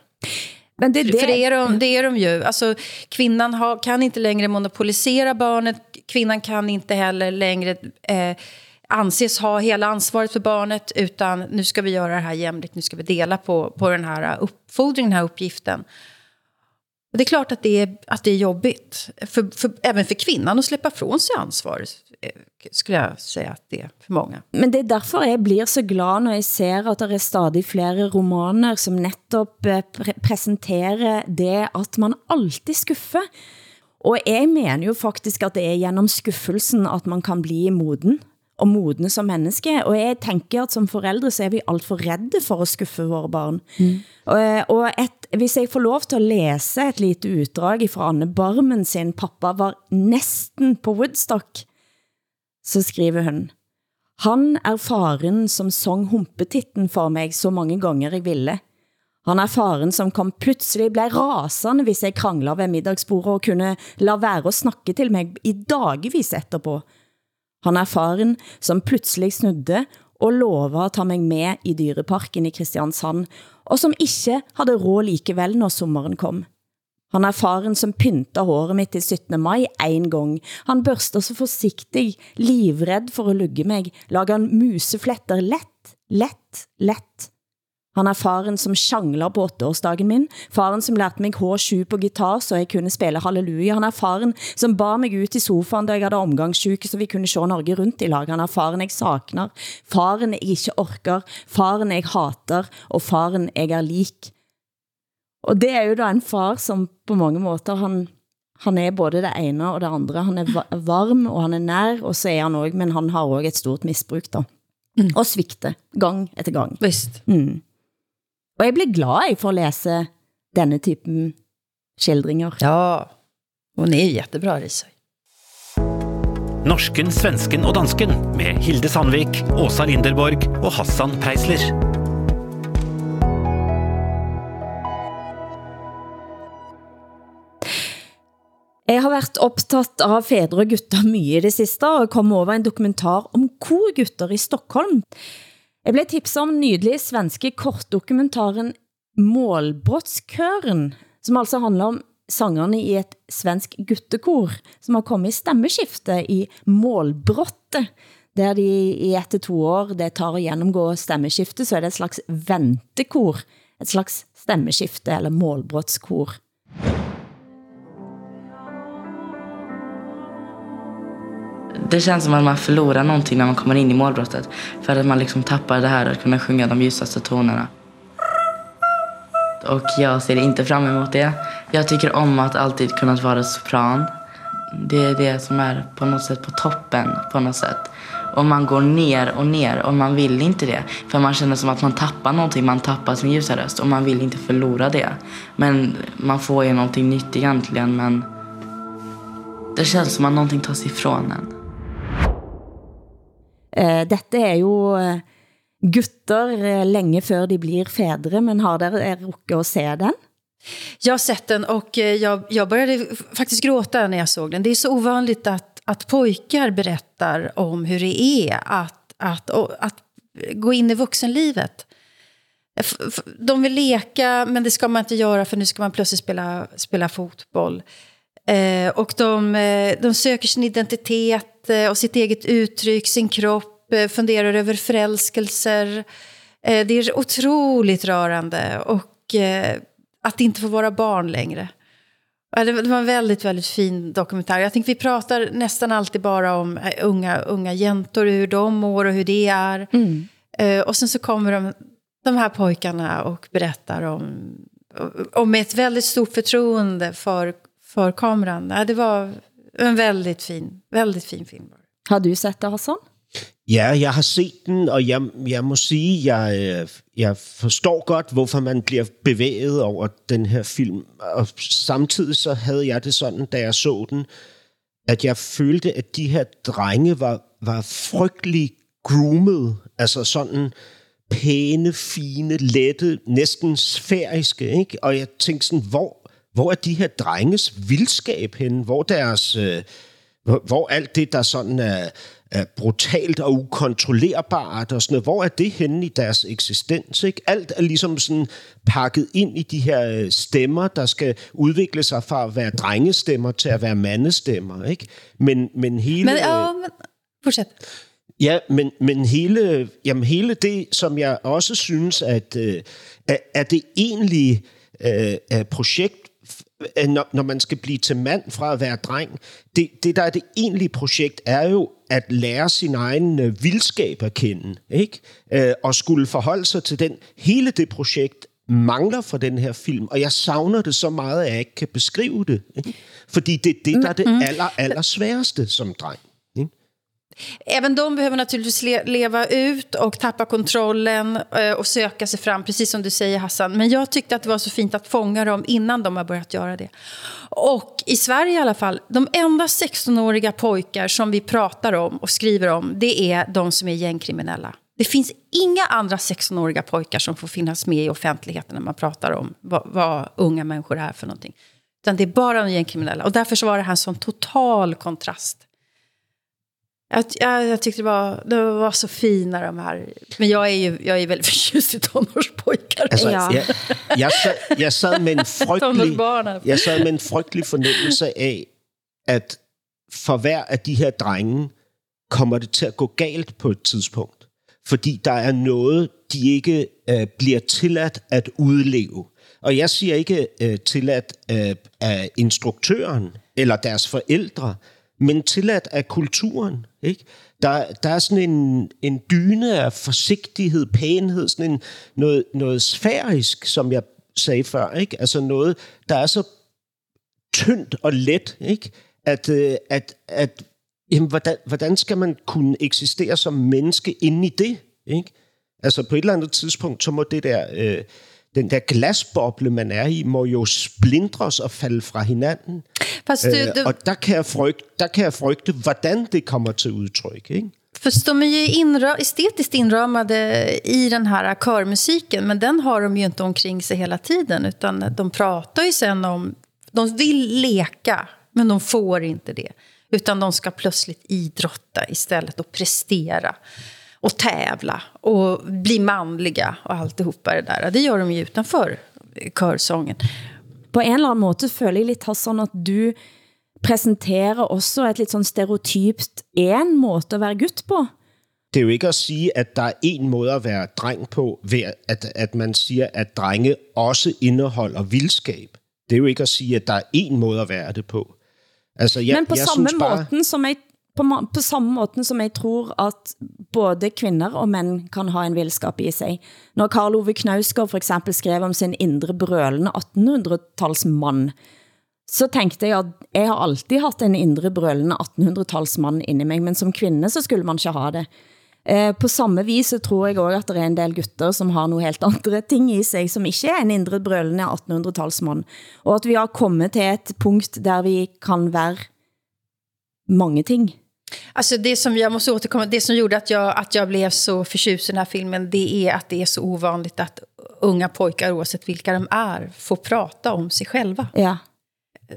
Men det, det... För det är, de, det är de ju. Alltså, kvinnan har, kan inte längre monopolisera barnet. Kvinnan kan inte heller längre eh, anses ha hela ansvaret för barnet. Utan nu ska vi göra det här jämlikt. Nu ska vi dela på, på den här uppfordringen, den här uppgiften. Och det är klart att det är, att det är jobbigt. För, för, även för kvinnan att släppa från sig ansvar eh, skulle jeg sige, at det er for mange. Men det er derfor jeg blir så glad, når jeg ser, at der er stadig flere romaner, som netop eh, det, at man alltid skuffer. og jeg mener jo faktisk, at det er gennem skuffelsen, at man kan bli moden og modne som menneske. Og jeg tænker, at som forældre, så er vi alt for redde for at skuffe våre barn. Mm. Og, og et, hvis jeg får lov til at læse et lite utdrag fra Anne Barmen sin pappa var næsten på Woodstock, så skriver hun, Han er faren, som sang humpetitten for mig så mange ganger jeg ville. Han er faren, som kom pludselig blev rasende, hvis jeg krangler ved middagsbordet og kunne la være at snakke til mig i dagvis etterpå. Han er faren, som pludselig snudde og lovede at ta mig med i dyreparken i Kristiansand, og som ikke havde råd likevel når sommeren kom. Han er faren, som pynter håret mitt i 17. maj en gang. Han børster så forsigtig, livredd for at lugge mig, lager han musefletter lett, lett, lett. Han er faren som sjangler på åtteårsdagen min, faren som lærte mig H7 på gitar, så jeg kunne spille halleluja. Han er faren som bar mig ut i sofaen, da jeg havde omgangssyke, så vi kunne se Norge rundt i lag. Han er faren jeg sakner, faren jeg ikke orker, faren jeg hater, og faren jeg er lik. Og det er jo da en far som på mange måter, han, han er både det ene og det andre. Han er varm, og han er nær, og så er han også, men han har også et stort misbruk da. Mm. Og svigte gang etter gang. Visst. Mm. Og jeg bliver glad for at læse denne typen skildringer. Ja, hon är jättebra Risa. Norsken, svensken og dansken med Hilde Sandvik, Åsa Linderborg og Hassan Preisler. Jeg har været optaget av fædre og gutter mye i det sidste, og kom over en dokumentar om korgutter i Stockholm. Jeg blev tipset om nydelig svenske kortdokumentaren Målbrottskøren, som altså handler om sangerne i et svensk guttekor, som har kommet i stemmeskifte i Målbrottet, der de i et til to år det tar at gennemgå stemmeskifte, så er det et slags ventekor, et slags stemmeskifte eller målbrottskor. Det känns som att man förlorar någonting när man kommer in i målbrottet. För att man liksom tappar det här att kunna sjunga de ljusaste tonerna. Och jag ser inte fram emot det. Jag tycker om att alltid kunna vara sopran. Det är det som är på något sätt på toppen på något sätt. Och man går ner och ner och man vill inte det. För man känner som att man tappar någonting, man tappar sin ljusa röst och man vill inte förlora det. Men man får ju någonting nytt egentligen men det känns som att någonting tas ifrån en. Eh, dette er jo eh, gutter eh, længe länge før de blir fædre, men har dere eh, rukket at se den? Jag har sett den och jag, jag började faktiskt gråta när jag såg den. Det är så ovanligt att, att pojkar berättar om hur det är att, att, att gå in i vuxenlivet. De vill leka, men det ska man inte göra för nu ska man plötsligt spela, spela fotboll. Eh, och de, de söker sin identitet Eh, och sitt eget uttryck, sin kropp, eh, funderar över förälskelser. Eh, det är otroligt rörande och att inte få vara barn längre. Det var en väldigt, väldigt fin dokumentär. Jag tänker vi pratar nästan alltid bara om unga, unga jäntor, hur de mår och hur det är. Mm. Och sen så kommer de, de här pojkarna och berättar om, om ett väldigt stort förtroende för, för kameran. Det var en väldigt fin, väldigt fin film. Har du sett det, Hassan? Ja, jeg har set den, og jeg, jeg må sige, jeg, jeg forstår godt, hvorfor man bliver bevæget over den her film. Og samtidig så havde jeg det sådan, da jeg så den, at jeg følte, at de her drenge var, var frygtelig groomet. Altså sådan pæne, fine, lette, næsten sfæriske. Ikke? Og jeg tænkte sådan, hvor, hvor er de her drenges vildskab henne? Hvor deres... Øh, hvor alt det, der sådan er, er brutalt og ukontrollerbart og sådan noget, hvor er det henne i deres eksistens? Ikke? Alt er ligesom sådan pakket ind i de her øh, stemmer, der skal udvikle sig fra at være drengestemmer til at være mandestemmer. Ikke? Men, men hele... Men, oh, men, fortsæt. Ja, men, men hele, jamen hele det, som jeg også synes, at øh, er, er det egentlige øh, projekt når, når man skal blive til mand fra at være dreng, det, det der er det egentlige projekt, er jo at lære sin egen øh, vildskab at kende, ikke? Øh, og skulle forholde sig til den. Hele det projekt mangler fra den her film, og jeg savner det så meget, at jeg ikke kan beskrive det. Ikke? Fordi det er det, der er det mm. aller, aller sværeste som dreng. Även de behöver naturligtvis le leva ut och tappa kontrollen eh, och söka sig fram, precis som du säger Hassan. Men jag tyckte att det var så fint att fånga dem innan de har börjat göra det. Och i Sverige i alla fall, de enda 16-åriga pojkar som vi pratar om och skriver om, det är de som är gängkriminella. Det finns inga andra 16-åriga pojkar som får finnas med i offentligheten när man pratar om vad, vad unga människor är för någonting. Utan det är bara de gängkriminella. Och därför så var det här en sån total kontrast. Jag, jag, jag tyckte det var, det var så fina de här. Men jag är ju jag är väldigt förtjust i tonårspojkar. Altså, ja. jeg, jeg, sad, jeg, sad med en frygtelig, jeg sad med en frygtelig fornemmelse af, at for hver af de her drenge kommer det til at gå galt på et tidspunkt. Fordi der er noget, de ikke øh, bliver tilladt at udleve. Og jeg siger ikke øh, tilladt øh, af instruktøren eller deres forældre, men tilladt af kulturen. Ikke? Der, der er sådan en, en dyne af forsigtighed, pænhed, sådan en, noget, noget sfærisk, som jeg sagde før. Ikke? Altså noget, der er så tyndt og let, ikke? at, øh, at, at jamen, hvordan, hvordan skal man kunne eksistere som menneske inde i det? Ikke? Altså på et eller andet tidspunkt, så må det der... Øh, den der glasboble, man er i, må jo splindres og falde fra hinanden. Fast du, du... Og der kan, jeg frygte, der kan jeg frygte, hvordan det kommer til udtryk. Ikke? Fast de är ju inra estetiskt inramade i den här körmusiken men den har de ju inte omkring sig hela tiden. Utan de pratar ju sen om... De vill leka, men de får inte det. Utan de ska plötsligt idrotta istället och prestera och tävla och bli manliga och alltihopa det där. Det gör de ju utanför körsången. På en eller anden måde føler jeg lidt sådan, at du presenterer også et lidt sådan stereotypt en måde at være gut på. Det er jo ikke at sige, at der er en måde at være dreng på, ved at, at man siger, at drenge også indeholder vildskab. Det er jo ikke at sige, at der er en måde at være det på. Altså, jeg, Men på jeg samme synes bare... måten som jeg på, på samme måten som jeg tror at både kvinder og mænd kan ha en vildskap i sig. Når Karl Ove Knausgaard for eksempel skrev om sin indre brølende 1800-talsmand, så tænkte jeg at jeg har alltid haft en indre brølende 1800-talsmand inde i mig, men som kvinde så skulle man ikke ha det. Eh, på samme vis så tror jeg også, at der er en del gutter, som har nogle helt andre ting i sig, som ikke er en indre brølende 1800-talsmand. Og at vi har kommet til et punkt, der vi kan være mange ting. Alltså det som jag måste återkomma, det som gjorde att jag, att jag blev så förtjust i den här filmen, det är att det är så ovanligt att unga pojkar, oavsett vilka de är, får prata om sig själva. Ja.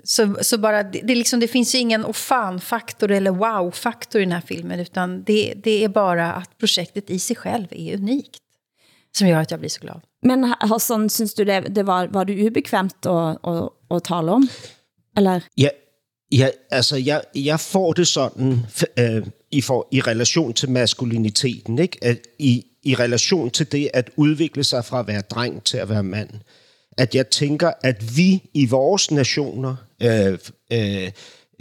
Så, så bara, det, det, liksom, det finns ju ingen ofan-faktor eller wow-faktor i den här filmen, utan det, det är bara att projektet i sig själv är unikt. Som gör att jag blir så glad. Men Hassan, synes du det, det var, var du ubekvämt at, at, at tale om? Eller? Ja, Ja, altså jeg, jeg får det sådan øh, i, for, i relation til maskuliniteten, ikke? At i, i relation til det at udvikle sig fra at være dreng til at være mand. At jeg tænker, at vi i vores nationer øh, øh,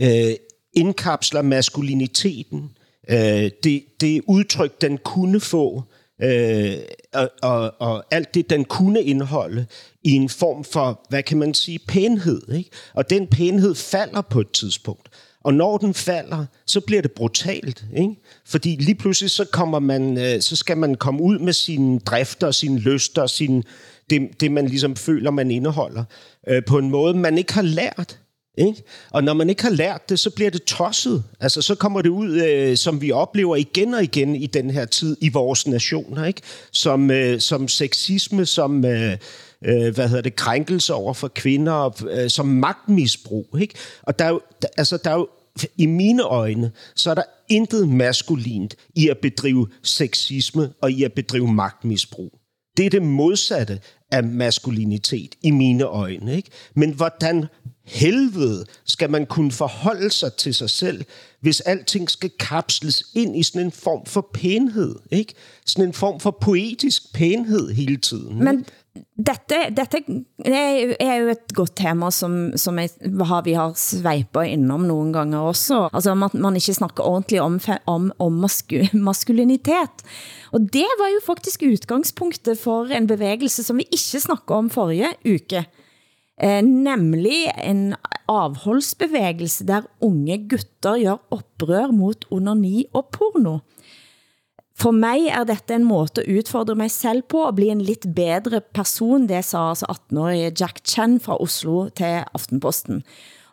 øh, indkapsler maskuliniteten, øh, det, det udtryk, den kunne få, øh, og, og, og alt det, den kunne indeholde, i en form for, hvad kan man sige, pænhed. Ikke? Og den pænhed falder på et tidspunkt. Og når den falder, så bliver det brutalt. Ikke? Fordi lige pludselig så, kommer man, øh, så skal man komme ud med sine drifter, sine lyster, sine, det, det man ligesom føler, man indeholder, øh, på en måde, man ikke har lært. Ikke? Og når man ikke har lært det, så bliver det tosset. Altså, så kommer det ud, øh, som vi oplever igen og igen i den her tid i vores nationer, ikke? Som, øh, som sexisme, som... Øh, øh, hvad hedder det, krænkelse over for kvinder, øh, som magtmisbrug. Ikke? Og der er, jo, der, altså, der er jo, i mine øjne, så er der intet maskulint i at bedrive sexisme og i at bedrive magtmisbrug. Det er det modsatte af maskulinitet i mine øjne. Ikke? Men hvordan helvede skal man kunne forholde sig til sig selv, hvis alting skal kapsles ind i sådan en form for pænhed, ikke? Sådan en form for poetisk pænhed hele tiden. Men dette, dette er jo et godt tema, som, som jeg, har, vi har sveipet innom nogle gange også. Altså, at man ikke snakker ordentligt om, om, om masku, maskulinitet. Og det var jo faktisk udgangspunktet for en bevægelse, som vi ikke snakkede om forrige uke. Eh, nemlig en avholdsbevægelse, der unge gutter gør oprør mot onani og porno. For mig er dette en måte at udfordre mig selv på, og blive en lidt bedre person, det sa altså 18-årige Jack Chen fra Oslo til Aftenposten.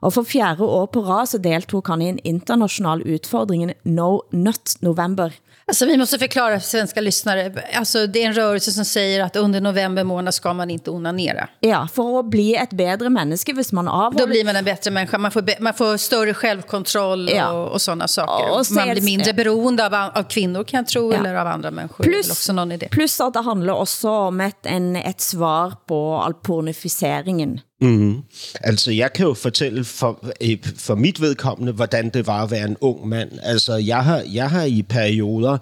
Og for fjerde år på rad så deltog han i en international udfordring No Nut November – Alltså, vi måste förklara för svenska lyssnare. Alltså, det är en rörelse som säger att under november månad ska man inte onanera. Ja, för att bli ett bättre människa hvis man avhåller... Då blir man en bättre människa. Man får, man får större självkontroll ja. och, och sådana saker. Och man blir mindre beroende av, av kvinnor kan jag tro, ja. eller av andra människor. Plus, också någon idé. plus att det handlar också om ett, en, ett svar på all pornificeringen. Mm. Altså, jeg kan jo fortælle for, øh, for mit vedkommende, hvordan det var at være en ung mand. Altså, jeg har, jeg har i perioder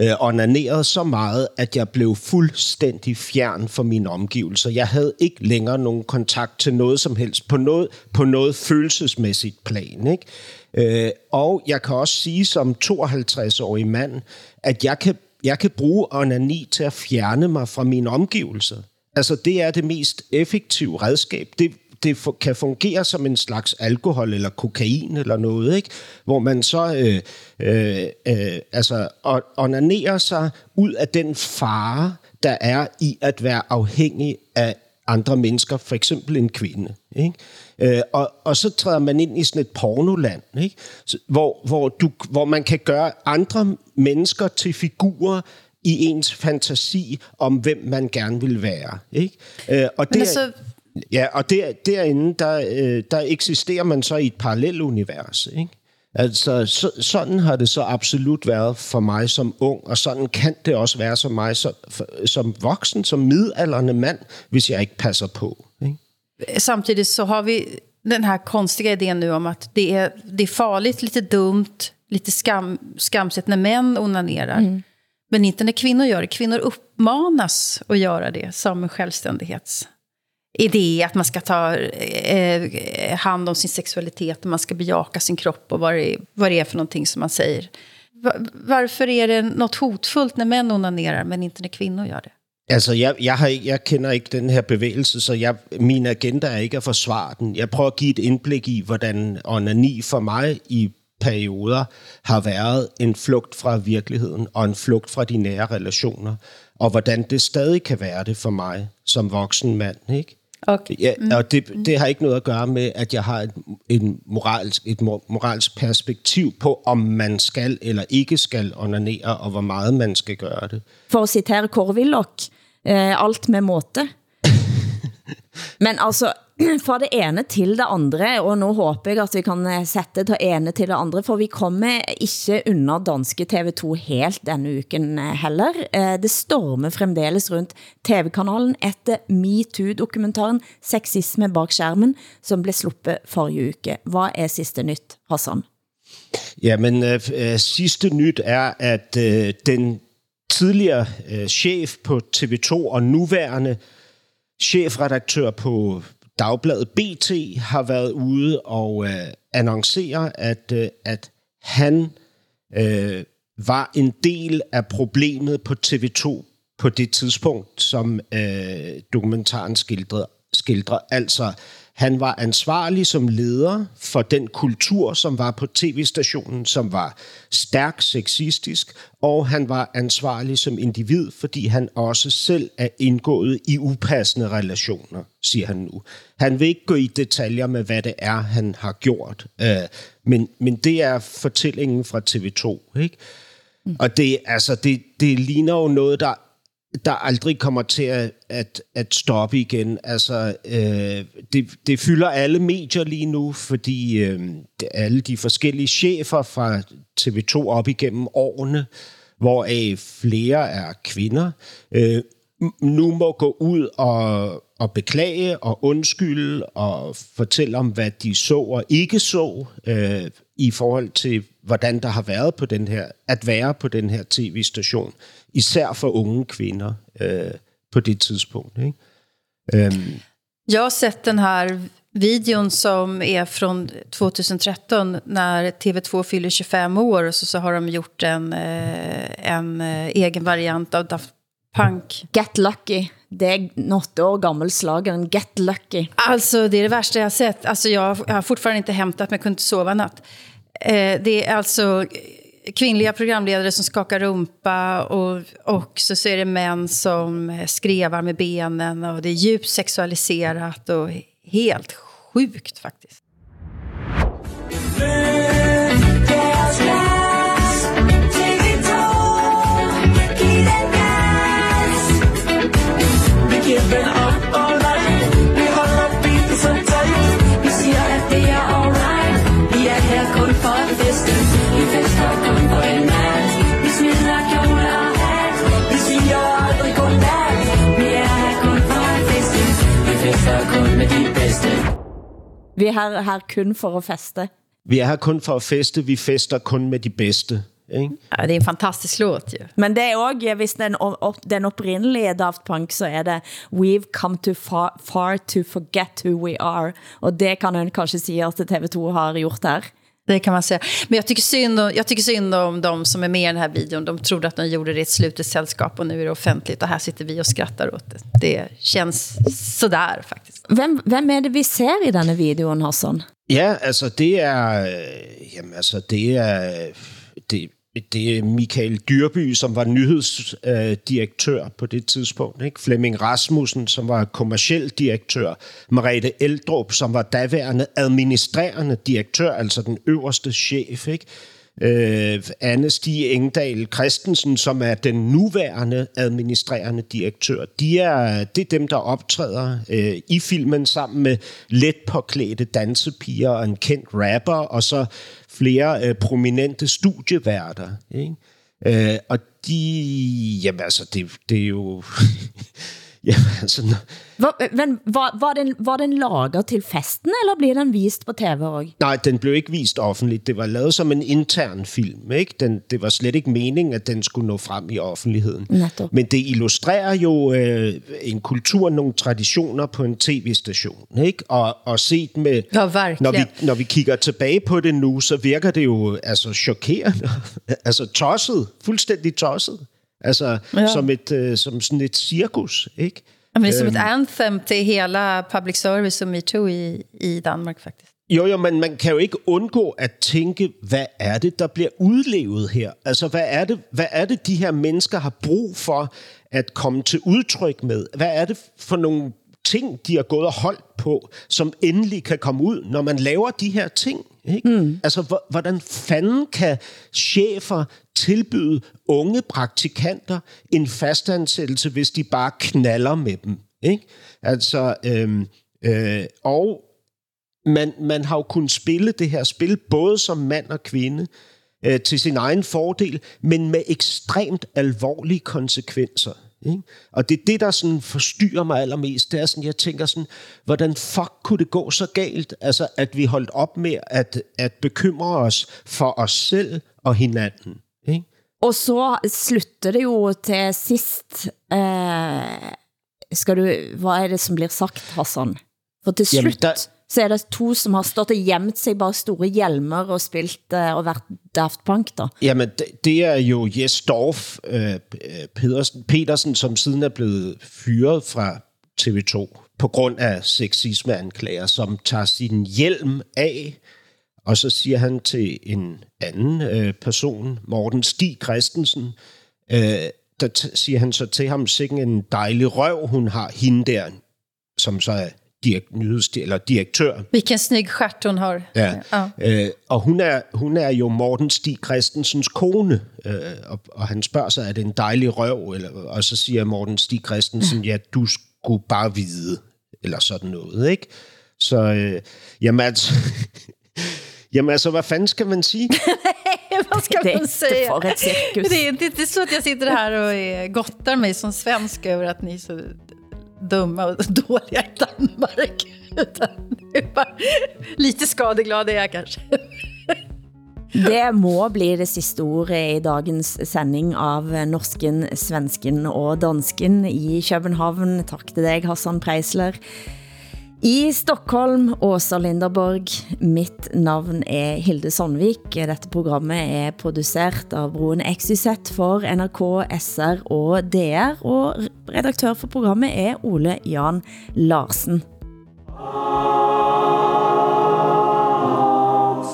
øh, onaneret så meget, at jeg blev fuldstændig fjern for mine omgivelser. Jeg havde ikke længere nogen kontakt til noget som helst, på noget, på noget følelsesmæssigt plan. Ikke? Øh, og jeg kan også sige som 52-årig mand, at jeg kan, jeg kan bruge onani til at fjerne mig fra mine omgivelser. Altså, det er det mest effektive redskab. Det, det kan fungere som en slags alkohol eller kokain eller noget, ikke? hvor man så øh, øh, øh, altså, onanerer sig ud af den fare, der er i at være afhængig af andre mennesker, for eksempel en kvinde. Ikke? Øh, og, og så træder man ind i sådan et pornoland, ikke? Så, hvor, hvor, du, hvor man kan gøre andre mennesker til figurer i ens fantasi om, hvem man gerne vil være. Ikke? Øh, og det, altså... Ja, og der, derinde, der, øh, der eksisterer man så i et parallelunivers, ikke? Altså, så, sådan har det så absolut været for mig som ung, og sådan kan det også være som mig som, for, som voksen, som midaldrende mand, hvis jeg ikke passer på. Ikke? Samtidigt så har vi den här konstiga idén nu om att det är, det är farligt, lite dumt, lite skam, skamset när män onanerar. Mm. Men inte när kvinnor gör det. Kvinnor uppmanas att göra det som en självständighetsidé. Att man ska ta eh, hand om sin sexualitet, man ska bejaka sin kropp och vad det, vad det är för någonting som man säger. Varför är det något hotfullt när män onanerar, men inte när kvinnor gör det? Altså, jeg, jeg, har, jeg kender ikke den her bevægelse, så jeg, min agenda er ikke at forsvare den. Jeg prøver at give et indblik i, hvordan onani for mig i perioder har været en flugt fra virkeligheden og en flugt fra de nære relationer, og hvordan det stadig kan være det for mig som voksen mand, ikke? Okay. Ja, mm. og det, det har ikke noget at gøre med, at jeg har et, en moralsk, et moralsk perspektiv på, om man skal eller ikke skal onanere, og hvor meget man skal gøre det. For at citere Willoch, eh, alt med måte. Men altså, fra det ene til det andre, og nu håber jeg at vi kan eh, sætte det ene til det andre, for vi kommer ikke under danske TV2 helt denne uken eh, heller. Eh, det stormer fremdeles rundt TV-kanalen etter MeToo-dokumentaren Sexisme bak skærmen, som blev sluppet forrige uke. Hvad er sidste nyt, Hassan? Ja, men øh, sidste nyt er, at øh, den tidligere øh, chef på TV2 og nuværende chefredaktør på Dagbladet BT har været ude og øh, annoncere, at, øh, at han øh, var en del af problemet på TV2 på det tidspunkt, som øh, dokumentaren skildrer. skildrer. Altså, han var ansvarlig som leder for den kultur, som var på tv-stationen, som var stærk sexistisk, og han var ansvarlig som individ, fordi han også selv er indgået i upassende relationer, siger han nu. Han vil ikke gå i detaljer med, hvad det er, han har gjort, øh, men, men det er fortællingen fra TV2, ikke? Mm. Og det, altså, det, det ligner jo noget, der der aldrig kommer til at, at, at stoppe igen. Altså, øh, det, det fylder alle medier lige nu, fordi øh, alle de forskellige chefer fra TV2 op igennem årene, hvoraf øh, flere er kvinder, øh, nu må gå ud og, og beklage og undskylde og fortælle om, hvad de så og ikke så øh, i forhold til, hvordan der har været på den her, at være på den her tv-station især for unge kvinder øh, på det tidspunkt. Ikke? Um. Jag har sett den här videon som är från 2013 när TV2 fyller 25 år och så, så har de gjort en, eh, en eh, egen variant av Daft Punk. Get Lucky. Det är något år gammal slagen. Get Lucky. Alltså det är det värsta jag har sett. Alltså jag, har fortfarande inte hämtat mig, kunde inte sova natt. Eh, det är alltså kvinnliga programledare som skakar rumpa och, och så, så är det män som eh, skrevar med benen och det är djupt sexualiserat och helt sjukt faktiskt. Vi er her, her kun for at feste. Vi er her kun for at feste, vi fester kun med de bedste. Ikke? Ja, det er en fantastisk låt ju. Men det er også, hvis den, op, den oprindelige Daft Punk, så er det We've come too far, far to forget who we are. Og det kan man kanskje sige at TV2 har gjort her. Det kan man säga. Men jag tycker, synd om, jag tycker synd om de som är med i den här videon. De trodde att de gjorde det i ett slutet sällskap och nu är det offentligt. Och här sitter vi och skrattar åt det. Det känns sådär faktiskt. Vem, vem är det vi ser i denna videon, Hassan? Ja, altså det er... Jamen altså det er... Det, det er Michael Dyrby, som var nyhedsdirektør øh, på det tidspunkt. Ikke? Flemming Rasmussen, som var kommersiel direktør. Marete Eldrup, som var daværende administrerende direktør, altså den øverste chef. Ikke? Øh, Anne Stig Engdal Christensen, som er den nuværende administrerende direktør. De er, det er dem, der optræder øh, i filmen sammen med let påklædte dansepiger og en kendt rapper, og så flere øh, prominente studieværter. Ikke? Øh, og de, jamen altså, det, det er jo... jamen altså... Var, men var, var, den, var den laget til festen, eller blev den vist på tv også? Nej, den blev ikke vist offentligt. Det var lavet som en intern film. Ikke? Den, det var slet ikke meningen, at den skulle nå frem i offentligheden. Netto. Men det illustrerer jo øh, en kultur, nogle traditioner på en tv-station. Ikke? Og, og set med... Ja, når vi, når vi kigger tilbage på det nu, så virker det jo altså chokerende. altså tosset. Fuldstændig tosset. Altså ja. som, et, øh, som sådan et cirkus, ikke? Men det er som et anthem til hele public service og MeToo i, i Danmark, faktisk. Jo, jo, men man kan jo ikke undgå at tænke, hvad er det, der bliver udlevet her? Altså, hvad er det, hvad er det de her mennesker har brug for at komme til udtryk med? Hvad er det for nogle ting, de har gået og holdt på, som endelig kan komme ud, når man laver de her ting? Ikke? Mm. Altså, hvordan fanden kan chefer tilbyde unge praktikanter en fastansættelse, hvis de bare knaller med dem? Ikke? Altså, øhm, øh, og man, man har jo kunnet spille det her spil, både som mand og kvinde, øh, til sin egen fordel, men med ekstremt alvorlige konsekvenser. Ikke? Og det er det, der sådan forstyrrer mig allermest. Det er sådan, jeg tænker sådan, hvordan fuck kunne det gå så galt? Altså, at vi holdt op med at, at bekymre os for os selv og hinanden. Og så slutter det jo til sidst. Eh, skal du, hvad er det, som bliver sagt, Hassan? For til slut... Jamen, der så er det to, som har stået og gjemt sig bare store hjelmer og spilt uh, og været Daft Punk, da. Jamen, det, det er jo Jes Dorf uh, Pedersen, Petersen, som siden er blevet fyret fra TV2 på grund af sexismeanklager, som tager sin hjelm af, og så siger han til en anden uh, person, Morten Stig Christensen, uh, der siger han så til ham, sikke en dejlig røv, hun har hende der, som så er direk, nyheds, eller direktør. Hvilken snygg skjert hun har. Ja. ja. Øh, og hun er, hun er jo Morten Stig Christensens kone, øh, og, og han spørger sig, er det en dejlig røv? Eller, og så siger Morten Stig Christensen, ja, ja du skulle bare vide, eller sådan noget, ikke? Så, øh, jamen altså... Jamen altså, hvad fanden skal man sige? vad ska det, man säga? Det, det, det, det är så att jag sitter här och gottar mig som svensk över att ni är så dumma och dåliga i Danmark. Utan bara, lite skadeglad är jag kanske. Det må bli det sidste ordet i dagens sending av Norsken, Svensken og Dansken i København. Tak til dig, Hassan Preisler. I Stockholm, Åsa Linderborg. Mitt navn er Hilde Sandvik. Dette programmet er produceret av Broen XYZ for NRK, SR og DR, og redaktør for programmet er Ole Jan Larsen.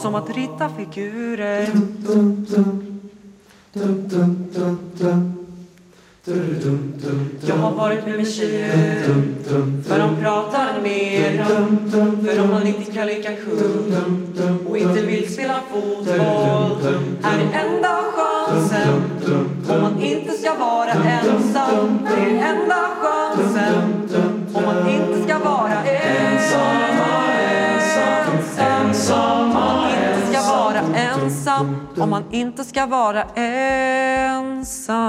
Som att rita figurer jag har varit med med tjejer För de pratar mer. För de har inte kan kung Och inte vill spela fotboll. Här är enda chansen. Om man inte ska vara ensam. Det är enda chansen. Om man inte ska vara ensam. Ensam ska vara ensam. Om man inte ska vara ensam.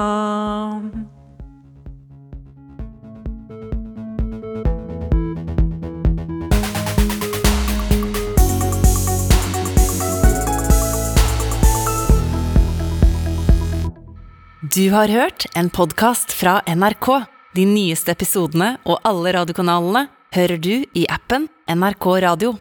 Du har hørt en podcast fra NRK. De nyeste episodene og alle radiokanalene hører du i appen NRK Radio.